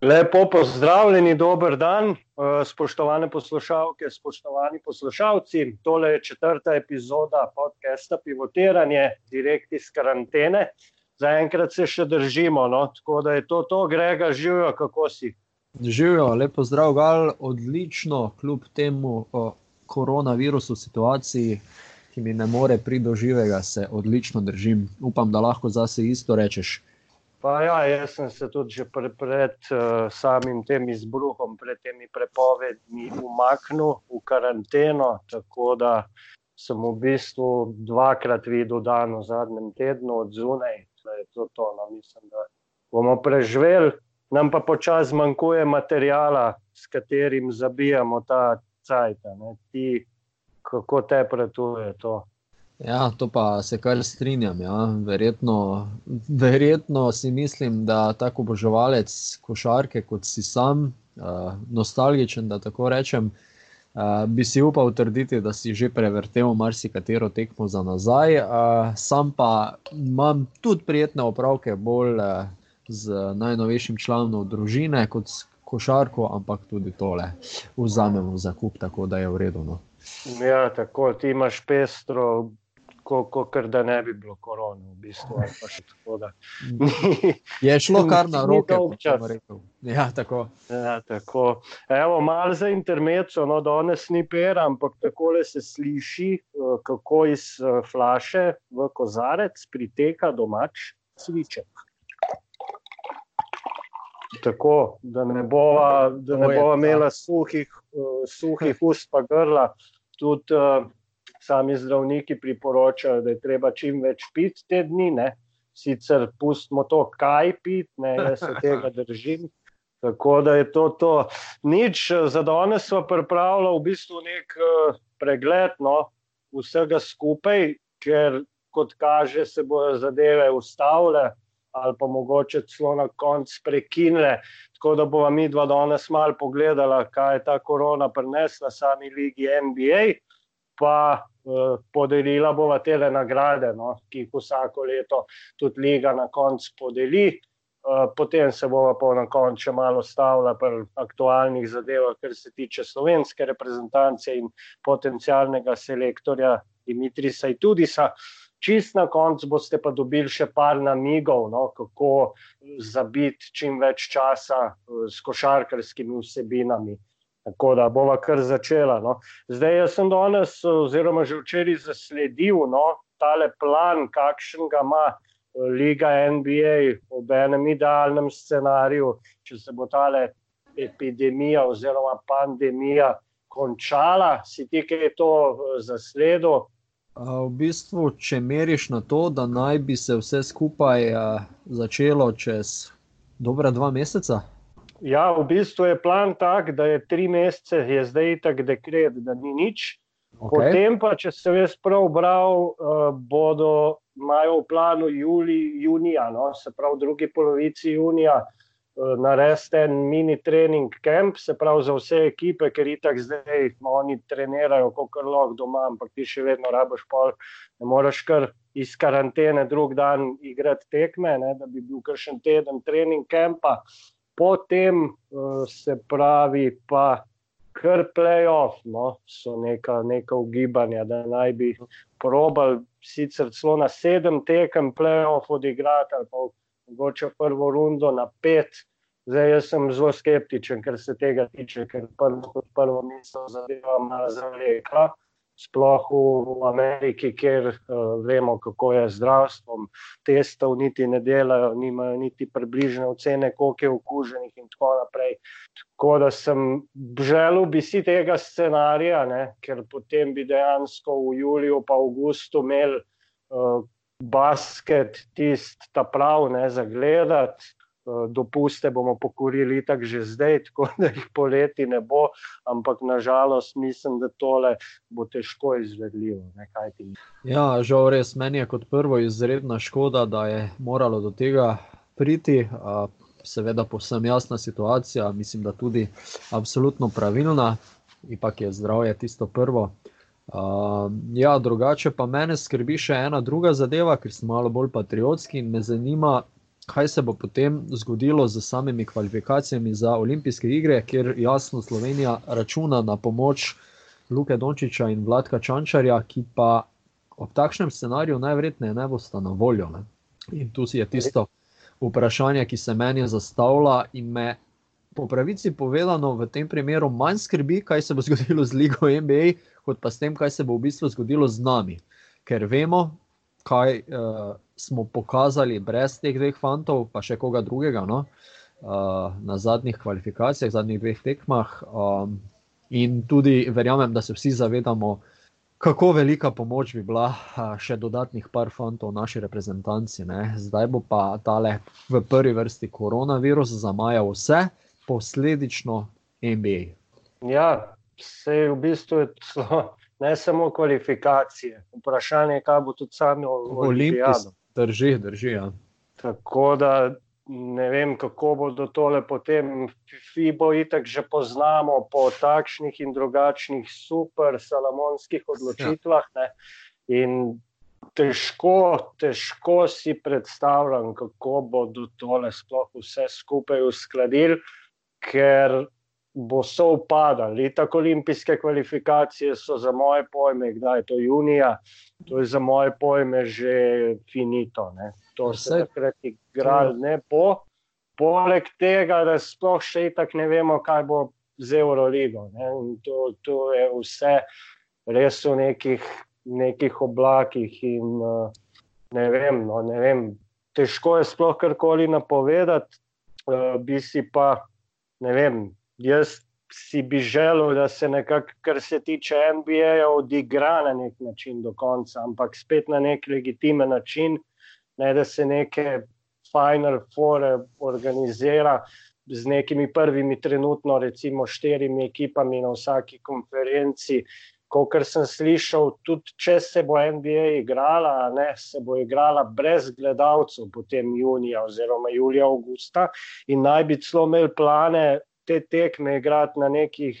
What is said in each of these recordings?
Lepo pozdravljeni, dober dan, eh, spoštovane poslušalke, spoštovani poslušalci. Tole je četrta epizoda podcasta Pivotiranje, direkt iz karantene. Zaenkrat se še držimo, no? tako da je to to, grega, živijo, kako si. Živijo, lepo zdrav, gal, odlično, kljub temu koronavirusu situaciji, ki mi ne more priti do živega, se odlično držim. Upam, da lahko zase isto rečeš. Pa ja, jaz sem se tudi že pre, pred uh, samim tem izbruhom, pred temi prepovedmi, umaknil v karanteno, tako da sem v bistvu dvakrat videl dan v zadnjem tednu od zunaj. To, to, no, mislim, da bomo preživeli, nam pa počasi zmanjkuje materijala, s katerim zabijamo ta cajt. Kako te pretuje to? Ja, to pa se kar strinjam. Ja. Verjetno, verjetno si mislim, da tako oboževalec košarke, kot si sam, uh, nostalgičen, da tako rečem, uh, bi si upal trditi, da si že prevrtel marsikatero tekmo za nazaj. Uh, sam pa imam tudi prijetne opravke, bolj uh, z najnovejšim članom družine kot s košarko, ampak tudi tole vzamemo za kup, tako da je vredno. Ja, tako ti imaš pestro kot da ne bi bilo korona, v bistvu. Tako, je šlo kar na roke, če bi rekel. Ja, tako. Ja, tako. Evo, malo za intermezzo, no, danes ni pera, ampak tako se sliši, eh, kako iz eh, flaše v kozarec priteka domač sviček. Tako, da ne bova, da ne bova imela suhih, uh, suhih ust, pa grla. Tudi, uh, sami zdravniki priporočajo, da je treba čim več piti te dni, ne? sicer pustimo to, kaj piti, ne jaz se tega držim. Tako da je to to. Nič, za danes smo pripravili v bistvu nek uh, pregled no, vsega skupaj, ker kot kaže, se bodo zadeve ustavile ali pa mogoče celo na koncu prekinile. Tako da bomo mi dva danes malo pogledali, kaj je ta korona prinesla sami ligi NBA pa uh, podelila bova te nagrade, no, ki jih vsako leto tudi Liga na koncu podeli. Uh, potem se bomo pa na koncu še malo stavila pri aktualnih zadevah, kar se tiče slovenske reprezentance in potencialnega selektorja Dimitrisa Itudisa. Čist na koncu boste pa dobili še par namigov, no, kako zabiti čim več časa uh, s košarkarskimi vsebinami. Tako da bomo kar začela. No. Zdaj, jaz sem danes, oziroma že včeraj, zasledil no, tale plan, kakšen ga ima Liga NBA v enem idealnem scenariju, če se bo tale epidemija oziroma pandemija končala. Si ti, ki je to zasledil? V bistvu, če meriš na to, da naj bi se vse skupaj začelo čez dobra dva meseca, Ja, v bistvu je plan tak, da je tri mesece, je zdaj tak dekret, da ni nič. Okay. Potem pa, če se jaz prav bral, uh, bodo imajo v planu juli, junija, no, se pravi v drugi polovici junija, uh, narediti en mini trening camp, se pravi za vse ekipe, ker itak zdaj no, oni trenirajo, kot lahko doma, ampak ti še vedno rabiš pol, ne moreš kar iz karantene drug dan igrati tekme, ne, da bi bil kar še en teden trening campa potem uh, se pravi, pa kar playoff, no, so neka, neka ugibanja, da naj bi probal sicer celo na sedem tekem playoff odigrati, ali pa mogoče prvo rundo na pet. Zdaj, jaz sem zelo skeptičen, kar se tega tiče, ker prvo, prvo mesto zadeva malo zavleka sploh v Ameriki, kjer uh, vemo, kako je zdravstvo, testov niti ne delajo, nimajo niti približne ocene, koliko je okuženih in tako naprej. Tako da sem želel bi si tega scenarija, ne, ker potem bi dejansko v juliju pa avgustu imeli uh, basket, tist ta prav, ne, zagledati. Eh, dopuste bomo pokorili tako že zdaj, tako da jih poleti ne bo, ampak nažalost mislim, da tole bo težko izvedljivo. Ja, žal res, meni je kot prvo izredna škoda, da je moralo do tega priti. Seveda, povsem jasna situacija, mislim, da tudi absolutno pravilna, ipak je zdravje tisto prvo. Uh, ja, drugače pa mene skrbi še ena druga zadeva, ker sem malo bolj patriotski in me zanima, kaj se bo potem zgodilo z samimi kvalifikacijami za olimpijske igre, kjer jasno Slovenija računa na pomoč Luke Dončiča in Vladka Čančarja, ki pa ob takšnem scenariju najverjetneje ne bosta na voljo. Ne? In tu si je tisto vprašanje, ki se meni zastavlja in me. Po pravici povedano, v tem primeru manj skrbi, kaj se bo zgodilo z Ligo NBA, kot pa s tem, kaj se bo v bistvu zgodilo z nami. Ker vemo, kaj uh, smo pokazali brez teh dveh fantov, pa še koga drugega, no? uh, na zadnjih kvalifikacijah, zadnjih dveh tekmah. Um, in tudi verjamem, da se vsi zavedamo, kako velika pomoč bi bila uh, še dodatnih par fantov v naši reprezentanci. Ne? Zdaj bo pa tale v prvi vrsti koronavirus zamajal vse, posledično NBA. Ja, vse v bistvu je ne samo kvalifikacije. Vprašanje je, kaj bo tudi sami olimpijski. Drži, drži. Ja. Tako da ne vem, kako bodo tole potem. FIBO itak že poznamo po takšnih in drugačnih super salamonskih odločitvah. Ne. In težko, težko si predstavljam, kako bodo tole sploh vse skupaj uskladili, ker bo so upadali. Tako olimpijske kvalifikacije so za moje pojme, kdaj je to junija, to je za moje pojme že finito. Ne. To se takrat igralo ne bo. Poleg tega, da sploh še tako ne vemo, kaj bo z Euroligo. To, to je vse res v nekih, nekih oblakih. In, ne vem, no, ne vem. Težko je sploh karkoli napovedati, uh, bi si pa, ne vem, jaz si bi želel, da se nekako, kar se tiče NBA, odigra na nek način do konca, ampak spet na nek legitimen način, ne da se neke Final Four organizira z nekimi prvimi, trenutno, recimo, štirimi ekipami na vsaki konferenci. Kot sem slišal, tudi če se bo NBA igrala, ne, se bo igrala brez gledalcev, potem junija oziroma julija, avgusta, in naj bi celo imeli plane te tekme igrati na nekih,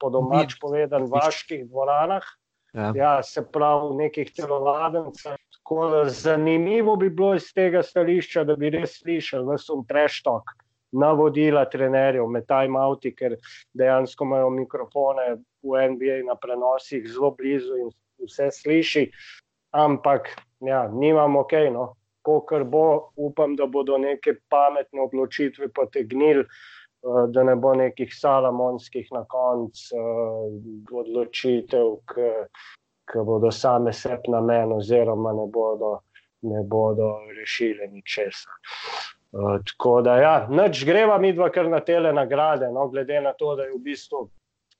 po domač povedan, vaških dvoranah. Ja. ja, se pravi, v nekih telovadnicah. Zanimivo bi bilo iz tega stališča, da bi res slišali, da so preštok navodila trenerjev med time-outi, ker dejansko imajo mikrofone v NBA na prenosih zelo blizu in vse sliši. Ampak, ja, nimamo ok, no. Ko kar bo, upam, da bodo neke pametne odločitve potegnili. Eh, da ne bo nekih salamonskih na koncu uh, odločitev, ki bodo same sebi na meni, oziroma ne bodo, ne bodo rešile ničesar. Uh, tako da, ja, noč greva mi dva kar na tele nagrade, no, glede na to, da je v bistvu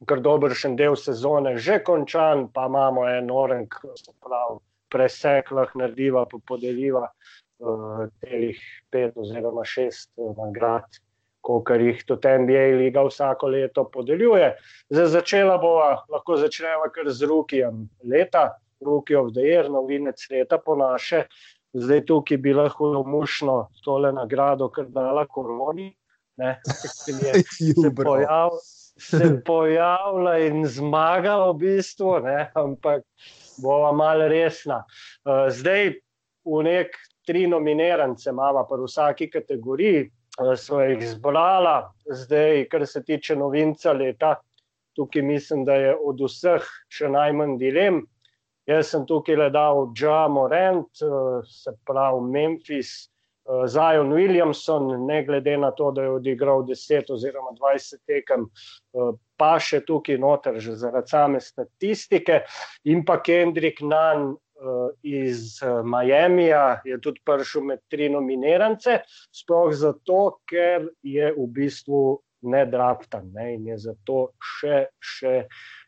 kar dober še del sezone že končan, pa imamo en orenk, prav, presek, lahko narediva, podeliva uh, telih pet oziroma šest uh, nagrad kot jih tudi NBA liga vsako leto podeljuje. Za začela bova, lahko začneva kar z Rukijem leta, Ruki of the Year, novinec leta po naše. Zdaj tukaj bi lahko mušno tole nagrado, kar dala koroni. Ne, se je pojav, se pojavila in zmagala v bistvu, ne, ampak bova malo resna. Uh, zdaj v nek tri nominirance imamo pa v vsaki kategoriji, Eh, so jih zbrala, zdaj, kar se tiče novinca leta. Tukaj mislim, da je od vseh še najmanj dilem. Jaz sem tukaj le dal Dža Morant, eh, se pravi Memphis, eh, Zion Williamson, ne glede na to, da je odigral 10 oziroma 20 tekem, pa še tukaj noter, že zaradi same statistike, in pa Kendrick Nunn, iz uh, Miamija, je tudi prišel med tri nominirance, sploh zato, ker je v bistvu nedraftan ne, in je zato še, še,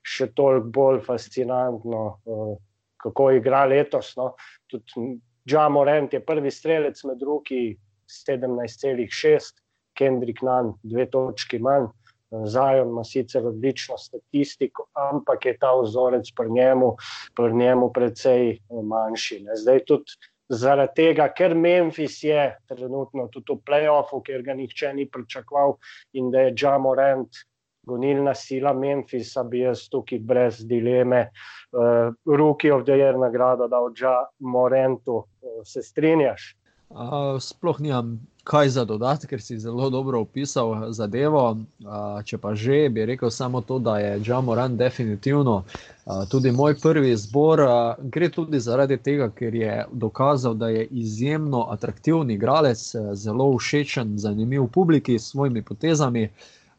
še toliko bolj fascinantno, uh, kako igra letos. No. Tudi Džamorent je prvi strelec med drugi 17,6, Kendrick Nunn dve točki manj. Zajon ima sicer odlično statistiko, ampak je ta vzorec pri njemu, pri njemu precej eh, manjši. Ne. Zdaj tudi zaradi tega, ker Memphis je trenutno tudi v playoffu, ker ga nihče ni pričakoval in da je Džamorant gonilna sila Memphisa, bi jaz tukaj brez dileme uh, Rookie of the Year nagrado dal Džamorantu. Uh, se strinjaš? Uh, sploh nimam kaj za dodati, ker si zelo dobro opisal zadevo. Uh, če pa že, bi rekel samo to, da je Džamoran definitivno uh, tudi moj prvi izbor. Uh, gre tudi zaradi tega, ker je dokazal, da je izjemno atraktivni igralec, zelo všečen, zanimiv publiki s svojimi potezami.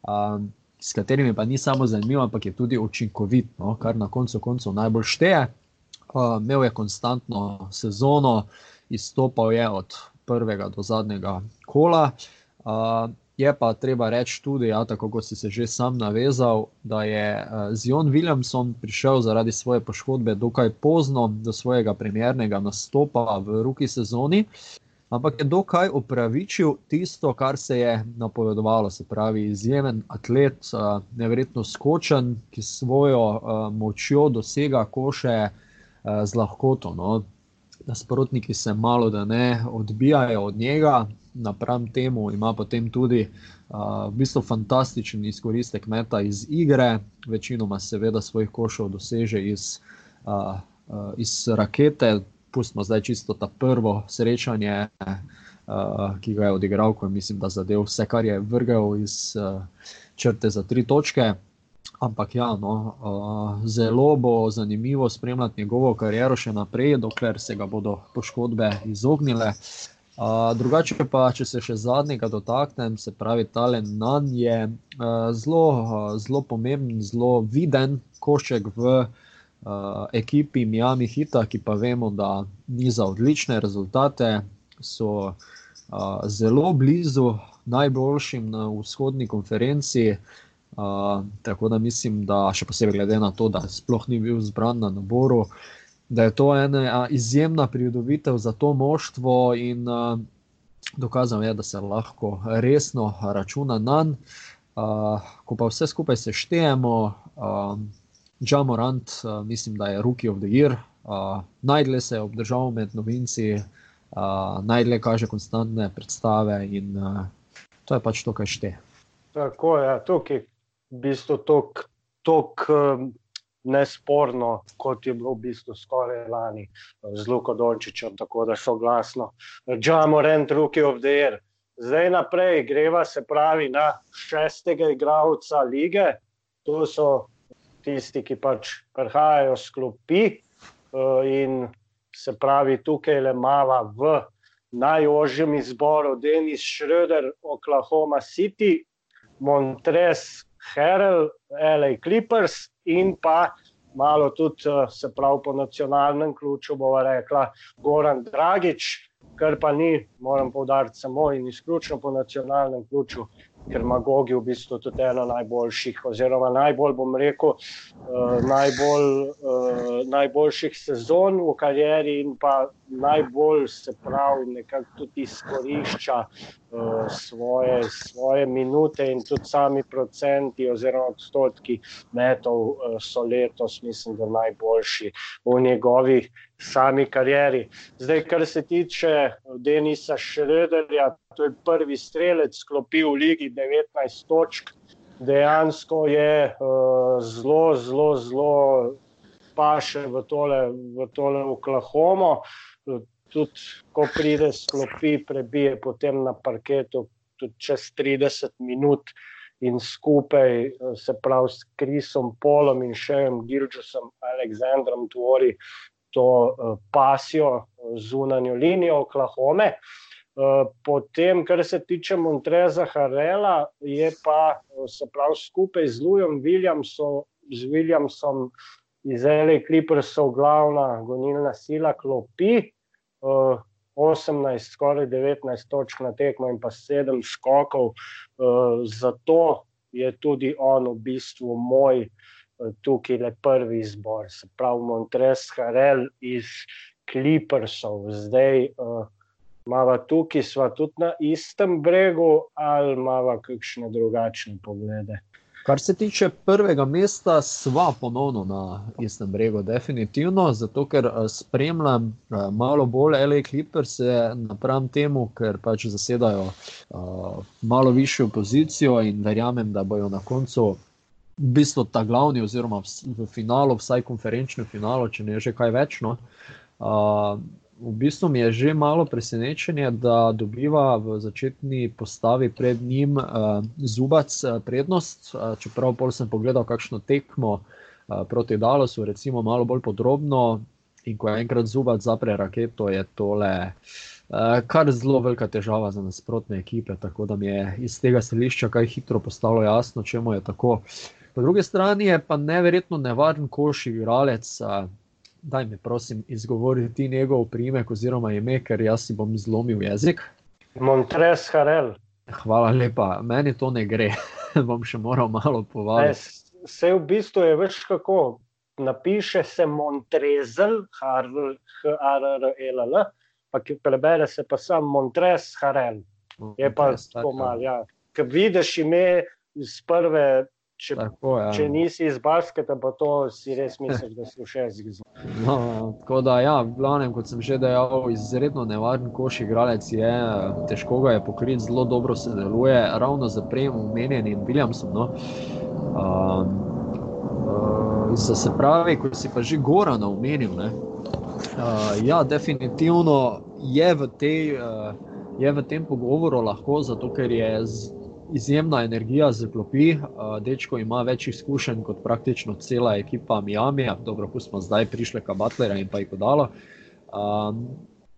Uh, S katerimi pa ni samo zanimiv, ampak je tudi učinkovit, no, kar na koncu koncev najbolj šteje. Uh, imel je konstantno sezono, izstopal je od prvega do zadnjega kola. Uh, je pa treba reči tudi, ja, tako kot si se že sam navezal, da je uh, Zion Williamson prišel zaradi svoje poškodbe dokaj pozno do svojega premjernega nastopa v ruki sezoni. Ampak je dokaj upravičil tisto, kar se je napovedovalo, se pravi, izjemen atlet, nevrjetno skočen, ki s svojo močjo dosega koše z lahkoto. No nasprotniki se malo da ne odbijajo od njega, napram temu ima potem tudi uh, v bistvu fantastičen izkoristek meta iz igre, večinoma seveda svojih košov doseže iz, uh, uh, iz rakete. Pustimo zdaj čisto ta prvo srečanje, uh, ki ga je odigral, ko je mislim, da zadev vse, kar je vrgel iz uh, črte za tri točke. Ampak ja, no, uh, zelo bo zanimivo spremljati njegovo kariero še naprej, dokler se ga bodo poškodbe izognile. Uh, drugače pa, če se še zadnjega dotaknem, se pravi, Talen Nan je uh, zelo, uh, zelo pomemben, zelo viden košček v uh, ekipi Miami Hita, ki pa vemo, da ni za odlične rezultate, so uh, zelo blizu najboljšim na vzhodni konferenci. Uh, tako da mislim, da še posebej glede na to, da sploh ni bil zbran na naboru, da je to ena izjemna pridobitev za to moštvo in uh, dokazal je, da se lahko resno računa na njega. Uh, ko pa vse skupaj seštejemo, uh, Džamorant, uh, mislim, da je Rookie of the Year, uh, najdlje se je obdržal med novinci, uh, najdlje kaže konstantne predstave in uh, to je pač to, kar šteje. Tako je, tukaj v bistvu tako um, nesporno, kot je bilo v bistvu skoraj lani uh, z Luko Dončičem, tako da so glasno. Džamo rent ruki of the air. Zdaj naprej greva se pravi na šestega igralca lige. Tu so tisti, ki pač prihajajo s klopi uh, in se pravi tukaj le mava v najožjem izboru Denis Schröder, Oklahoma City, Montres, Herald, LA Clippers in pa malo tudi, eh, se pravi, po nacionalnem ključu, bova rekla, Goran Dragič, kar pa ni, moram povdariti, samo in izključno po nacionalnem ključu, ker ima Gogi v bistvu tudi eno najboljših, oziroma najbolj bom rekel, uh, najbolj, uh, najboljših sezon v karieri in pa najbolj se pravi, nekako tudi izkorišča uh, svoje, svoje minute in tudi sami procenti oziroma odstotki metov so letos, mislim, da najboljši v njegovih sami karieri. Zdaj, kar se tiče Denisa Šrederja, to je prvi strelec, sklopil v Ligi 19 točk. Dejansko je uh, zelo, zelo, zelo paše v tole, v tole Oklahomo. Tudi, ko pride sklopi, prebije potem na parketu tudi čez 30 minut in skupaj, se pravi, s Krisom Polom in Šejem Gilčusom, Aleksandrom tvori to uh, pasijo eh, zunanjo linijo Oklahome. Uh, potem, kar se tiče Montreza Harela, je pa se prav skupaj z Lujom Williamsom, z Williamsom iz L.A. Clippersov glavna gonilna sila klopi. Uh, 18, skoraj 19 točk na tekmo in pa 7 skokov. Zato je tudi on v bistvu moj tukaj le prvi izbor, se pravi Montres Harel iz Clippersov. Zdaj uh, imamo tukaj, sva tudi na istem bregu ali imamo kakšne drugačne poglede. Kar se tiče prvega mesta, sva ponovno na istem bregu, definitivno, zato ker eh, spremljam eh, malo bolj LA Clippers napram temu, ker pač zasedajo uh, malo višjo pozicijo in verjamem, da bojo na koncu v bistvu ta glavni, oziroma v finalu, vsaj konferenčni finalu, če ne že kaj več. No. Uh, v bistvu mi je že malo presenečenje, da dobiva v začetni postavi pred njim uh, zubac prednost. Uh, čeprav pol sem pogledal, kakšno tekmo uh, proti Dalosu, recimo malo bolj podrobno. In ko je enkrat zubac zapre raketo, je tole uh, kar zelo velika težava za nasprotne ekipe. Tako da mi je iz tega stališča kaj hitro postalo jasno, čemu je tako. Po drugi strani je pa neverjetno nevaren koš igralec. Uh, daj mi, prosim, izgovoriti njegov primek oziroma ime, ker jaz si bom zlomil jezik. Montres Harel. Hvala lepa, meni to ne gre, bom še moral malo povabiti. Vse v bistvu je več kako. Napiše se Montrezel, H-R-R-L-L, pa ki prebere se pa sam Montres Harel. Je pa tako malo, ja. Ker vidiš ime iz prve Če, tako, ja. če nisi iz Basketa, pa to si res misliš, da si še zgolj. No, tako da, ja, glavnem, kot sem že dejal, izredno nevaren koš igralec je, težko ga je pokriti, zelo dobro se deluje, ravno za prejem omenjenim Williamsom. No. Um, uh, se pravi, ko si pa že gora na omenil. Uh, ja, definitivno je v, tej, uh, je v tem pogovoru lahko, zato ker je. Z, izjemna energija z klopi. Uh, dečko ima več izkušenj kot praktično cela ekipa Miami, dobro, ko smo zdaj prišli ka Butlera in pa jih podalo. Um,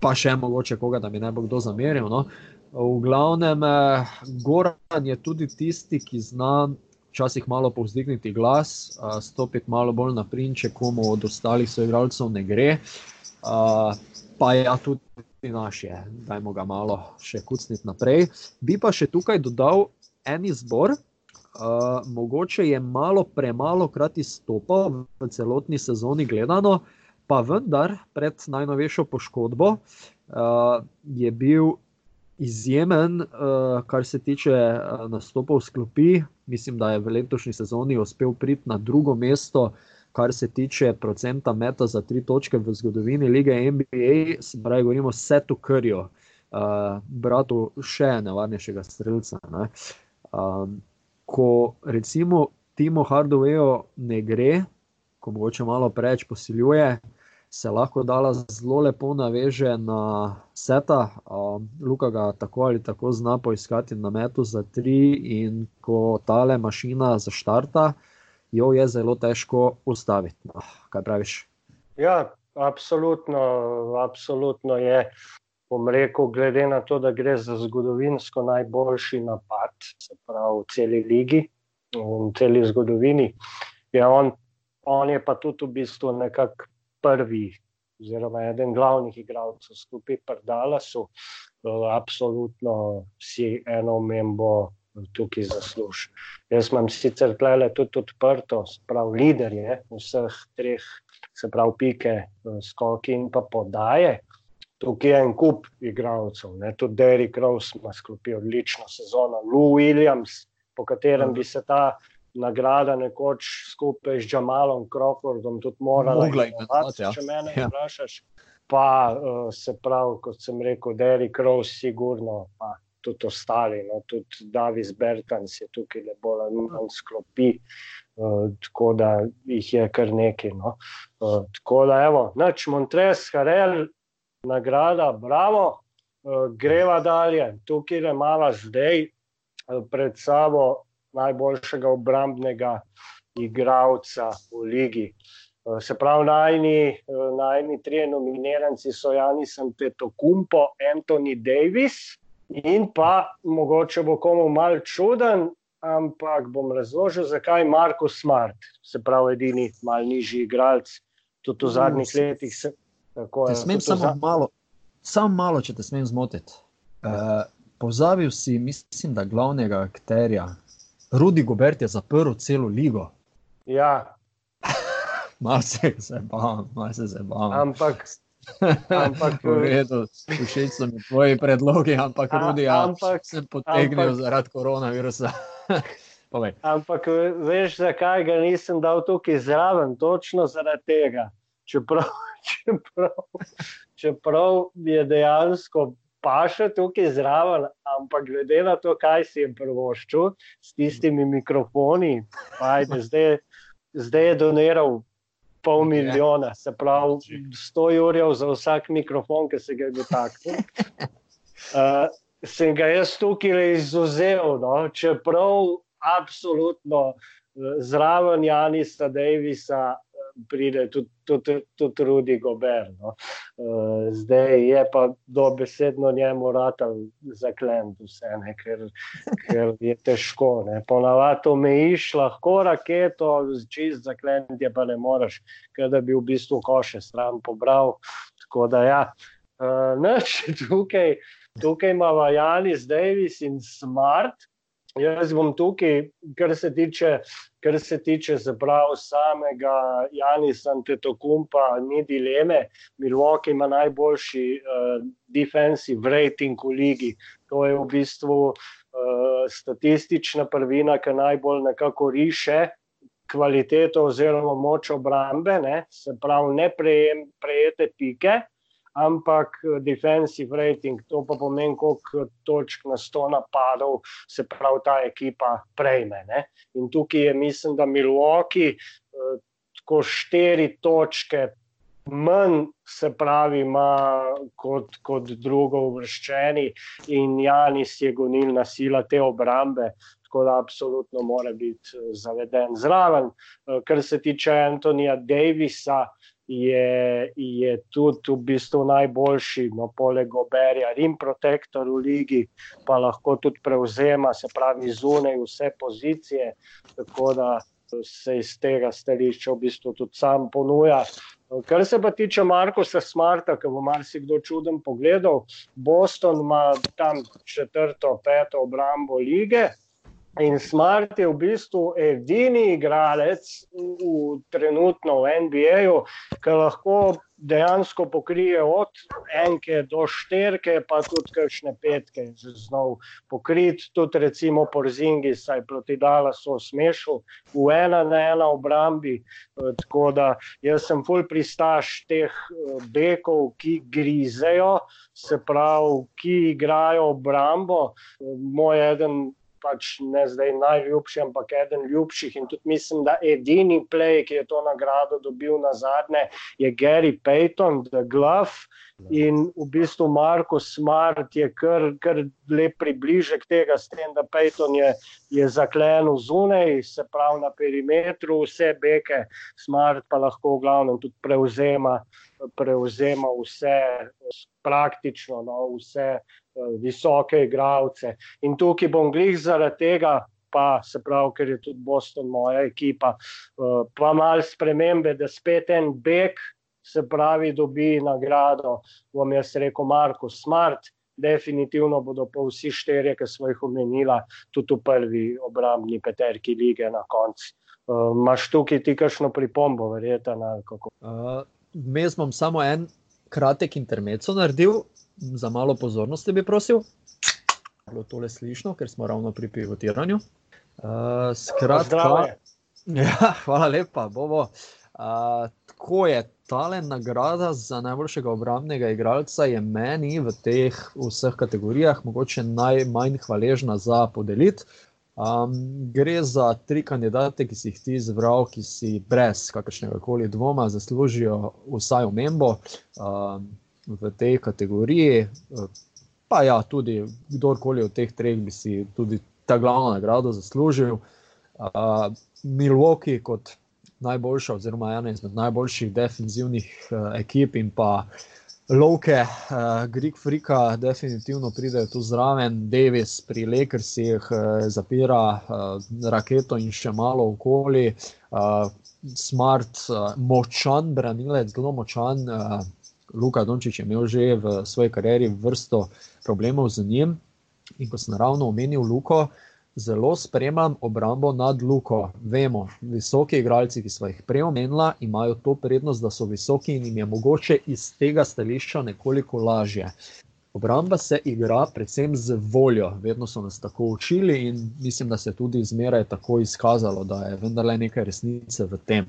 pa še mogoče koga, da mi ne bo kdo zameril. No. V glavnem, eh, Goran je tudi tisti, ki zna včasih malo povzdigniti glas, uh, stopiti malo bolj na prinče, komu od ostalih soigralcev ne gre. Pa je ja, tudi naš, je. dajmo ga malo še kucniti naprej. Bi pa še tukaj dodal, en izbor, uh, mogoče je malo premalo krat izstopal v celotni sezoni, gledano, pa vendar pred najnovejšo poškodbo uh, je bil izjemen, uh, kar se tiče uh, nastopov v sklopi. Mislim, da je v letošnji sezoni uspel priti na drugo mesto. Kar se tiče procenta meta za tri točke v zgodovini lige NBA, se pravi, govorimo o Setu Krju, uh, bratu še nevarnejšega streljca. Ne. Uh, Um, ko recimo Timo Hardoveju ne gre, ko mogoče malo preveč posiljuje, se lahko dala zelo lepo naveže na seta. Um, Luka ga tako ali tako zna poiskati na metu za tri, in ko tale mašina zaštarta, jo je zelo težko ustaviti. No, kaj praviš? Ja, absolutno, absolutno je bom rekel, glede na to, da gre za zgodovinsko najboljši napad, se pravi v celi ligi, v celi zgodovini, je on, on je pa tudi v bistvu nekako prvi, oziroma eden glavnih igralcev skupaj pri Dallasu. Absolutno si eno omembo tukaj zasluži. Jaz imam sicer tle tudi odprto, sprav lider je vseh treh, se pravi pike, skoki in pa podaje. Tukaj je en kup igralcev, tudi Derek Rose ima sklopi odlično sezono, Lou Williams, po katerem bi se ta nagrada nekoč skupaj z Jamalom Crawfordom tudi morala imenovati, ja. če me ja. vprašaš. Pa uh, se pravi, kot sem rekel, Derek Rose, sigurno, pa tudi ostali, no, tudi Davis Bertans je tukaj le bolj ali manj sklopi. Uh, tako da jih je kar nekaj. No. Uh, tako da, evo, noč Montres, Harel, nagrada, bravo, uh, greva dalje. Tukaj je mala zdaj uh, pred sabo najboljšega obrambnega igralca v ligi. Uh, se pravi, najni, uh, najni tri nominiranci so Janis Antetokumpo, Anthony Davis in pa mogoče bo komu mal čuden. Ampak bom razložil, zakaj je Marko Smart, se pravi, edini malce nižji igralec, tudi v zadnjih letih. Se, Tako, je, smem samo za... malo, samo malo, če te smem zmotiti. Uh, pozabil si, mislim, da glavnega akterja, Rudi Gobert je zaprl celo ligo. Ja. malo se zabavam, malo se zabavam. Ampak. Ampak, všeč so mi tvoji predlogi, ampak tudi jaz sem potegnil ampak, zaradi koronavirusa. ampak veš, zakaj ga nisem dal tukaj zraven? Točno zaradi tega. Čeprav čeprav, čeprav je dejansko paše tukaj zraven, ampak glede na to, kaj si je prvoščil s tistimi mikrofoni, ajde, zdaj, zdaj je doniral pol milijona, se pravi 100 jurjev za vsak mikrofon, ki se ga je dotaknil. Uh, sem ga jaz tukaj izuzel, no? čeprav absolutno zraven Janisa Davisa pride tudi, tudi, tudi Rudi Gober. No. Uh, zdaj je pa dobesedno njemu rata zaklend vse, ne, ker, ker je težko. Ponavadi omejiš lahko raketo, čist zaklend je pa ne moreš, ker da bi v bistvu koše stran pobral. Tako da ja, uh, neč tukaj. Tukaj imamo Janis, Davis in Smart. Jaz bom tukaj, kar se tiče, kar se tiče zaprav samega Janisa Antetokumpa, ni dileme. Milwaukee ima najboljši uh, defensive rating v ligi. To je v bistvu uh, statistična prvina, ki najbolj nekako riše kvaliteto oziroma moč obrambe, ne? se pravi ne prejem, prejete pike ampak eh, defensive rating, to pa pomeni, koliko točk na sto napadov se prav ta ekipa prejme. Ne? In tukaj je, mislim, da Milwaukee eh, tako štiri točke. Manj se pravi, ima kot, kot drugo uvrščeni, in Janis je gonilna sila te obrambe, tako da absolutno mora biti eh, zaveden zraven. Kar se tiče Antonija Davisa, je, je tudi v bistvu najboljši, no, poleg Oberja, Rim Protector v ligi, pa lahko tudi prevzema, se pravi, zunaj vse pozicije. Tako da se iz tega stališča v bistvu tudi sam ponuja. Kar se pa tiče Markoša Smarta, ki bo marsikdo čuden pogledal, Boston ima tam četrto, peto obrambo lige. In Smart je v bistvu edini igralec v, v trenutno v NBA-ju, ki lahko dejansko pokrije od enke do šterke, pa tudi kakšne petke, znov pokrit, tudi recimo Porzingi, saj proti Dala so smešil v ena na ena obrambi. Tako da jaz sem full pristaš teh bekov, ki grizejo, se pravi, ki igrajo obrambo. Moj eden pač ne zdaj najljubši, ampak eden ljubših. In tudi mislim, da edini play, ki je to nagrado dobil na zadnje, je Gary Payton, The Glove. In v bistvu Marko Smart je kar, kar lep približek tega, s tem, da Payton je, je zaklenil zunaj, se pravi na perimetru, vse beke, Smart pa lahko v glavnem tudi prevzema, prevzema vse, praktično no, vse visoke igralce. In tukaj bom glih zaradi tega, pa se pravi, ker je tudi Boston moja ekipa, eh, pa malo spremembe, da spet en bek, se pravi, dobi nagrado, bom jaz rekel, Marko Smart. Definitivno bodo pa vsi štirje, ki smo jih omenila, tudi v prvi obrambni peterki lige na koncu. Uh, Maš tukaj ti kakšno pripombo, verjetno? Uh, Mes bom samo en kratek intermezzo naredil, za malo pozornosti bi prosil. Bilo tole slišno, ker smo ravno pri pivotiranju. Uh, skratka, ja, hvala lepa, Bobo. Uh, tako je, tale nagrada za najboljšega obrambnega igralca je meni v teh vseh kategorijah mogoče najmanj hvaležna za podelitev. Um, gre za tri kandidate, ki si jih ti izbral, ki si brez kakršnega koli dvoma zaslužijo vsaj omembo. Um, v tej kategoriji. Pa ja, tudi kdorkoli od teh treh bi si tudi ta glavno nagrado zaslužil. Uh, Milwaukee kot najboljša, oziroma ena izmed najboljših defensivnih uh, ekip in pa Loke, uh, Greek Frika, definitivno pridejo tu zraven, Davis pri Lakersih uh, zapira uh, raketo in še malo okoli. Uh, smart, uh, močan, branilec, zelo močan. Uh, Luka Dončić je imel že v svoji karieri vrsto problemov z njim. In ko sem ravno omenil Luko, zelo spremljam obrambo nad Luko. Vemo, visoki igralci, ki smo jih prej omenili, imajo to prednost, da so visoki in jim je mogoče iz tega stališča nekoliko lažje. Obramba se igra predvsem z voljo, vedno so nas tako učili in mislim, da se je tudi zmeraj tako izkazalo, da je vendarle nekaj resnice v tem.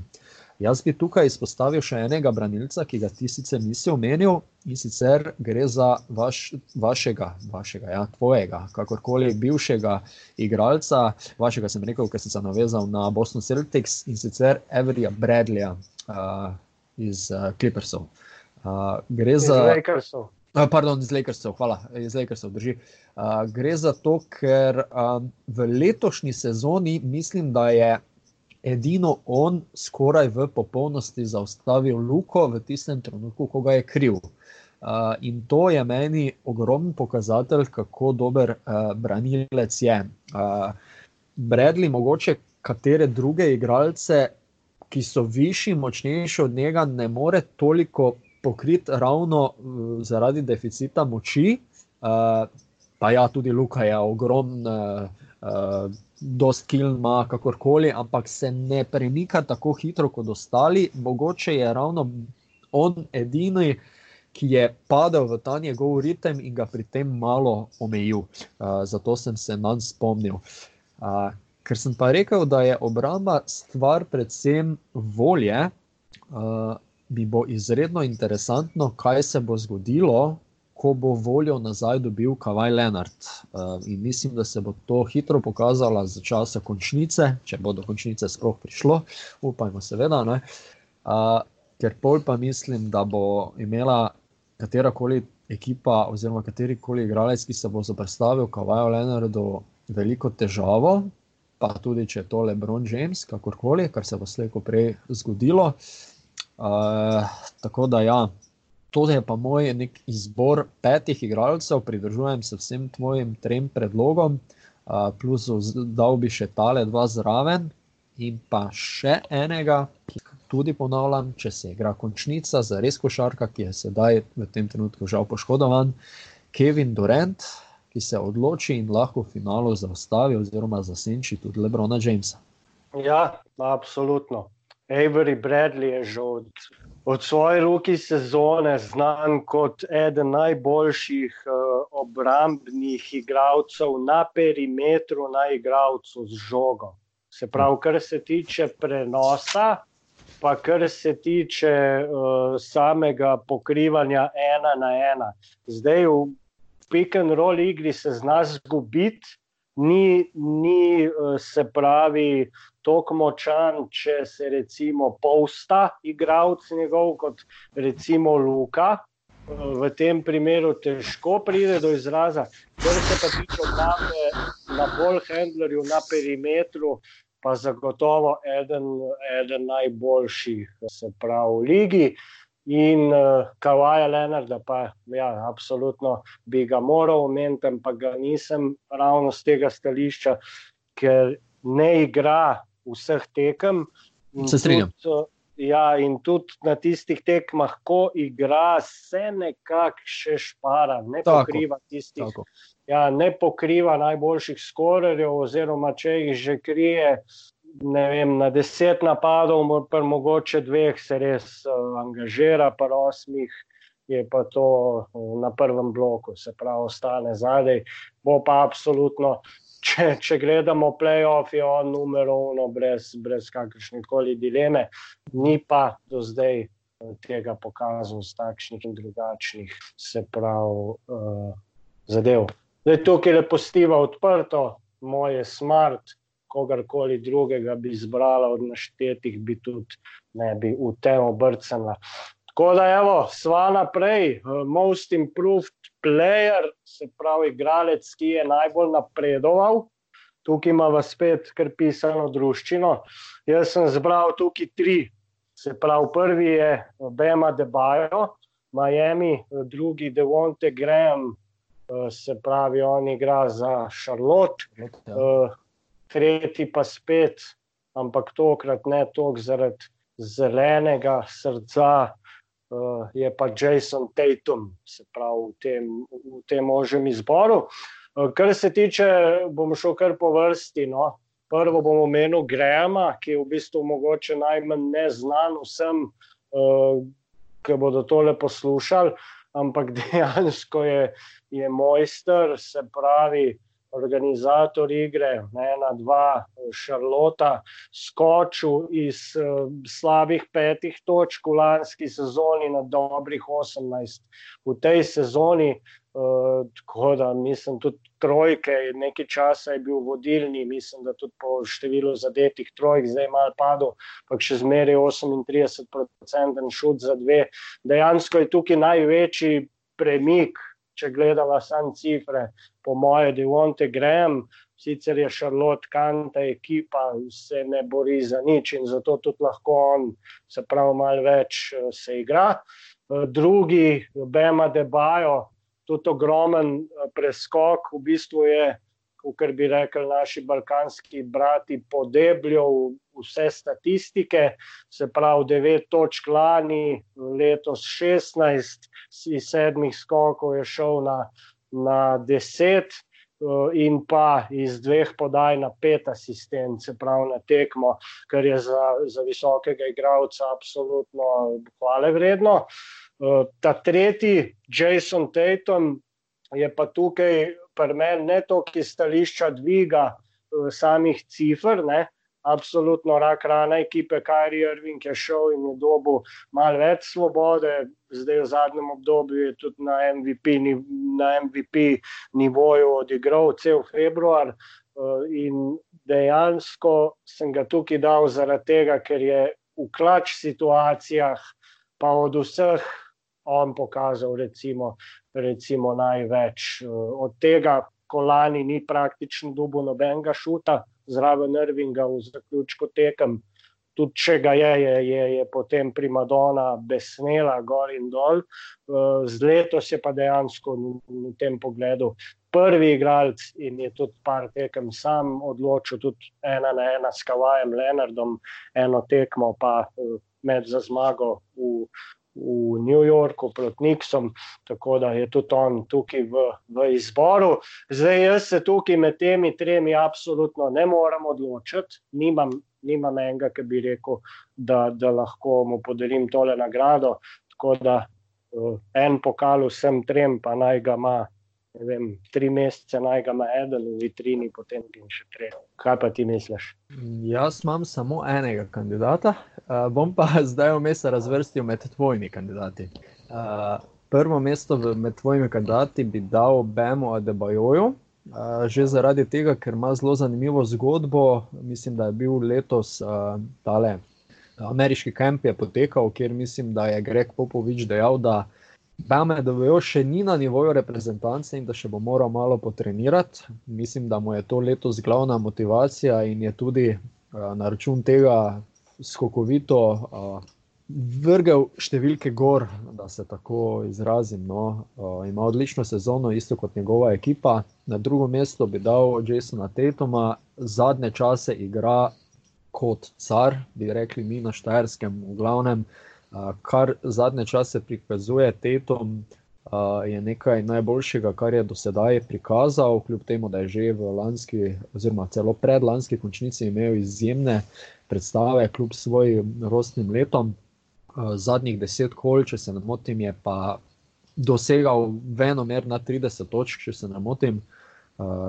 Jaz bi tukaj izpostavil še enega branilca, ki ga ti sicer nisi omenil, in sicer gre za vaš, vašega, vašega, ja, tvojega, kakorkoli bivšega igralca, vašega sem rekel, ker sem se navezal na Boston Celtics in sicer Everija Bradleya. uh, iz uh, Clippersov. Uh, gre za. Iz Lakersov. Pardon, iz Lakersov, hvala, iz Lakersov, drži. Uh, gre za to, ker um, v letošnji sezoni mislim, da je edino on skoraj v popolnosti zaustavil Luko v tistem trenutku, ko ga je kriv. Uh, in to je meni ogromen pokazatelj, kako dober uh, branilec je. Uh, Bradley, mogoče katere druge igralce, ki so višji, močnejši od njega, ne more toliko pokriti ravno uh, zaradi deficita moči. Uh, pa ja, tudi Luka je ogromen. Uh, uh, dost kil ima, kakorkoli, ampak se ne premika tako hitro kot ostali. Mogoče je ravno on edini, ki je padel v ta njegov ritem in ga pri tem malo omejil. Uh, zato sem se nam spomnil. Uh, ker sem pa rekel, da je obramba stvar predvsem volje. Uh, Mi bo izredno interesantno, kaj se bo zgodilo, ko bo voljo nazaj dobil Kavaj Leonard. Uh, in mislim, da se bo to hitro pokazalo za časa končnice, če bo do končnice sploh prišlo, upajmo, seveda. Uh, ker pol pa mislim, da bo imela katerakoli ekipa, oziroma katerikoli igralec, ki se bo zoprstavil Kavaju Leonardu, veliko težavo. Pa tudi, če je to Lebron James, kakorkoli, kar se bo slejko prej zgodilo. Uh, tako da, ja, to je pa moj izbor petih igralcev, pridružujem se vsem tvojim trem predlogom, plus dal bi še tale dva zraven in pa še enega, ki tudi ponavljam, če se igra končnica za res košarka, ki je sedaj v tem trenutku žal poškodovan, Kevin Durant, ki se odloči in lahko v finalu zaustavi oziroma zasenči tudi Lebrona Jamesa. Ja, absolutno. Avery Bradley je že od od svoje roki sezone znan kot eden najboljših uh, obrambnih igralcev na perimetru, na igralcu z žogo. Se pravi, kar se tiče prenosa, pa kar se tiče uh, samega pokrivanja ena na ena. Zdaj v pick and roll igri se zna zgubiti, ni, ni uh, se pravi tako močan, če se recimo povsta igralec njegov kot recimo Luka. V tem primeru težko pride do izraza, kar se pa tiče obrambe na bolj handlerju, na perimetru, pa zagotovo eden, eden najboljših, se pravi, v ligi. In uh, Kawaja Leonarda, pa ja, absolutno bi ga moral omeniti, pa ga nisem ravno z tega stališča, ker ne igra vseh tekem. Se strinjam. Tudi, ja, in tudi na tistih tekmah, ko igra, se nekako še špara, ne tako, pokriva tistih. Tako. Ja, ne pokriva najboljših skorerjev, oziroma če jih že krije, ne vem, na deset napadov, pa mogoče dveh se res uh, angažira, pa osmih. Je pa to uh, na prvem bloku, se pravi, ostane zadaj. Bo pa absolutno če, če gledamo playoff, je on numero uno, brez, brez kakršne koli dileme, ni pa do zdaj eh, tega pokazal z takšnih in drugačnih, se pravi, uh, zadev. Zdaj, tukaj je lepostiva odprto, moje smart, kogarkoli drugega bi izbrala od naštetih, bi tudi ne bi v tem obrcala. Tako da, evo, sva naprej, uh, most improved player, se pravi, igralec, ki je najbolj napredoval. Tukaj ima vas spet, kar pisano družščino. Jaz sem zbral tukaj tri. Se pravi, prvi je Bema Debajo, Miami, drugi Devonte Graham, uh, se pravi, on igra za Charlotte, tretji pa spet, ampak tokrat ne toliko zaradi zelenega srca uh, je pa Jason Tatum, se pravi v tem, v tem ožjem izboru. Uh, kar se tiče, bom šel kar po vrsti. No. Prvo bomo omenili Grema, ki je v bistvu mogoče najmanj neznan vsem, uh, ki bodo tole poslušali, ampak dejansko je, je mojster, se pravi organizator igre, ena, dva, Šarlota, skočil iz uh, slabih petih točk v lanski sezoni na dobrih 18. V tej sezoni Uh, tako da mislim, tudi trojke, nekaj časa je bil vodilni, mislim, da tudi po številu zadetih trojk, zdaj je malo padel, pa še zmeraj 38% šut za dve. Dejansko je tukaj največji premik, če gledamo samo cifre, po moje, da je Wonte Graham, sicer je Charlotte Kanta ekipa, se ne bori za nič in zato tudi lahko on se pravi malo več uh, se igra. Uh, drugi, Bema Debajo, tudi ogromen eh, preskok, v bistvu je, kot bi rekli naši balkanski brati, podebljal vse statistike, se pravi, devet točk lani, letos šestnajst, iz sedmih skokov je šel na, na deset. Eh, in pa iz dveh podaj na pet asistence, prav na tekmo, kar je za, za visokega igralca absolutno hvale vredno. Eh, ta tretji, Jason Tatum, je pa tukaj pri meni ne toliko iz stališča dviga uh, samih cifr, ne, absolutno rak rana ekipe, Kajri Irving je šel in je dobil malo več svobode, zdaj v zadnjem obdobju je tudi na MVP, na MVP nivoju odigral cel februar uh, in dejansko sem ga tukaj dal zaradi tega, ker je v klač situacijah pa od vseh on pokazal, recimo, recimo največ. Eh, od tega, ko lani ni praktično dubo nobenega šuta, zraven Irvinga v zaključku tekem. Tudi če ga je, je, je, je potem primadona besnela gor in dol. Eh, z letos je pa dejansko v tem pogledu prvi igralec in je tudi par tekem sam odločil, tudi ena na ena s Kavajem Leonardom, eno tekmo pa eh, med za zmago v, v New Yorku proti Nixom, tako da je tudi on tukaj v, v izboru. Zdaj, jaz se tukaj med temi tremi absolutno ne morem odločiti, nimam, nimam enega, ki bi rekel, da, da lahko mu podelim tole nagrado. Tako da uh, en pokal vsem trem, pa naj ga ima vem, tri mesece naj ga ima eden v vitrini, potem pa še tri. Kaj pa ti misliš? Jaz imam samo enega kandidata, uh, bom pa zdaj vmes razvrstil med tvojimi kandidati. Uh, prvo mesto v, med tvojimi kandidati bi dal Bemu Adebajoju. Uh, že zaradi tega, ker ima zelo zanimivo zgodbo, mislim, da je bil letos uh, tale ameriški kamp je potekal, kjer mislim, da je Greg Popovič dejal, da uh, Bame, da bo še ni na nivoju reprezentance in da še bo moral malo potrenirati. Mislim, da mu je to letos glavna motivacija in je tudi uh, na račun tega skokovito uh, vrgel številke gor, da se tako izrazim. No. Uh, ima odlično sezono, isto kot njegova ekipa. Na drugo mesto bi dal Jasona Tetoma, zadnje čase igra kot car, bi rekli mi na Štajerskem, v glavnem kar zadnje čase prikazuje Tetom, je nekaj najboljšega, kar je do sedaj prikazal, kljub temu, da je že v lanski, oziroma celo predlanski končnici imel izjemne predstave, kljub svojim rostnim letom. Zadnjih deset kol, če se ne motim, je pa dosegal venomer na 30 točk, če se ne motim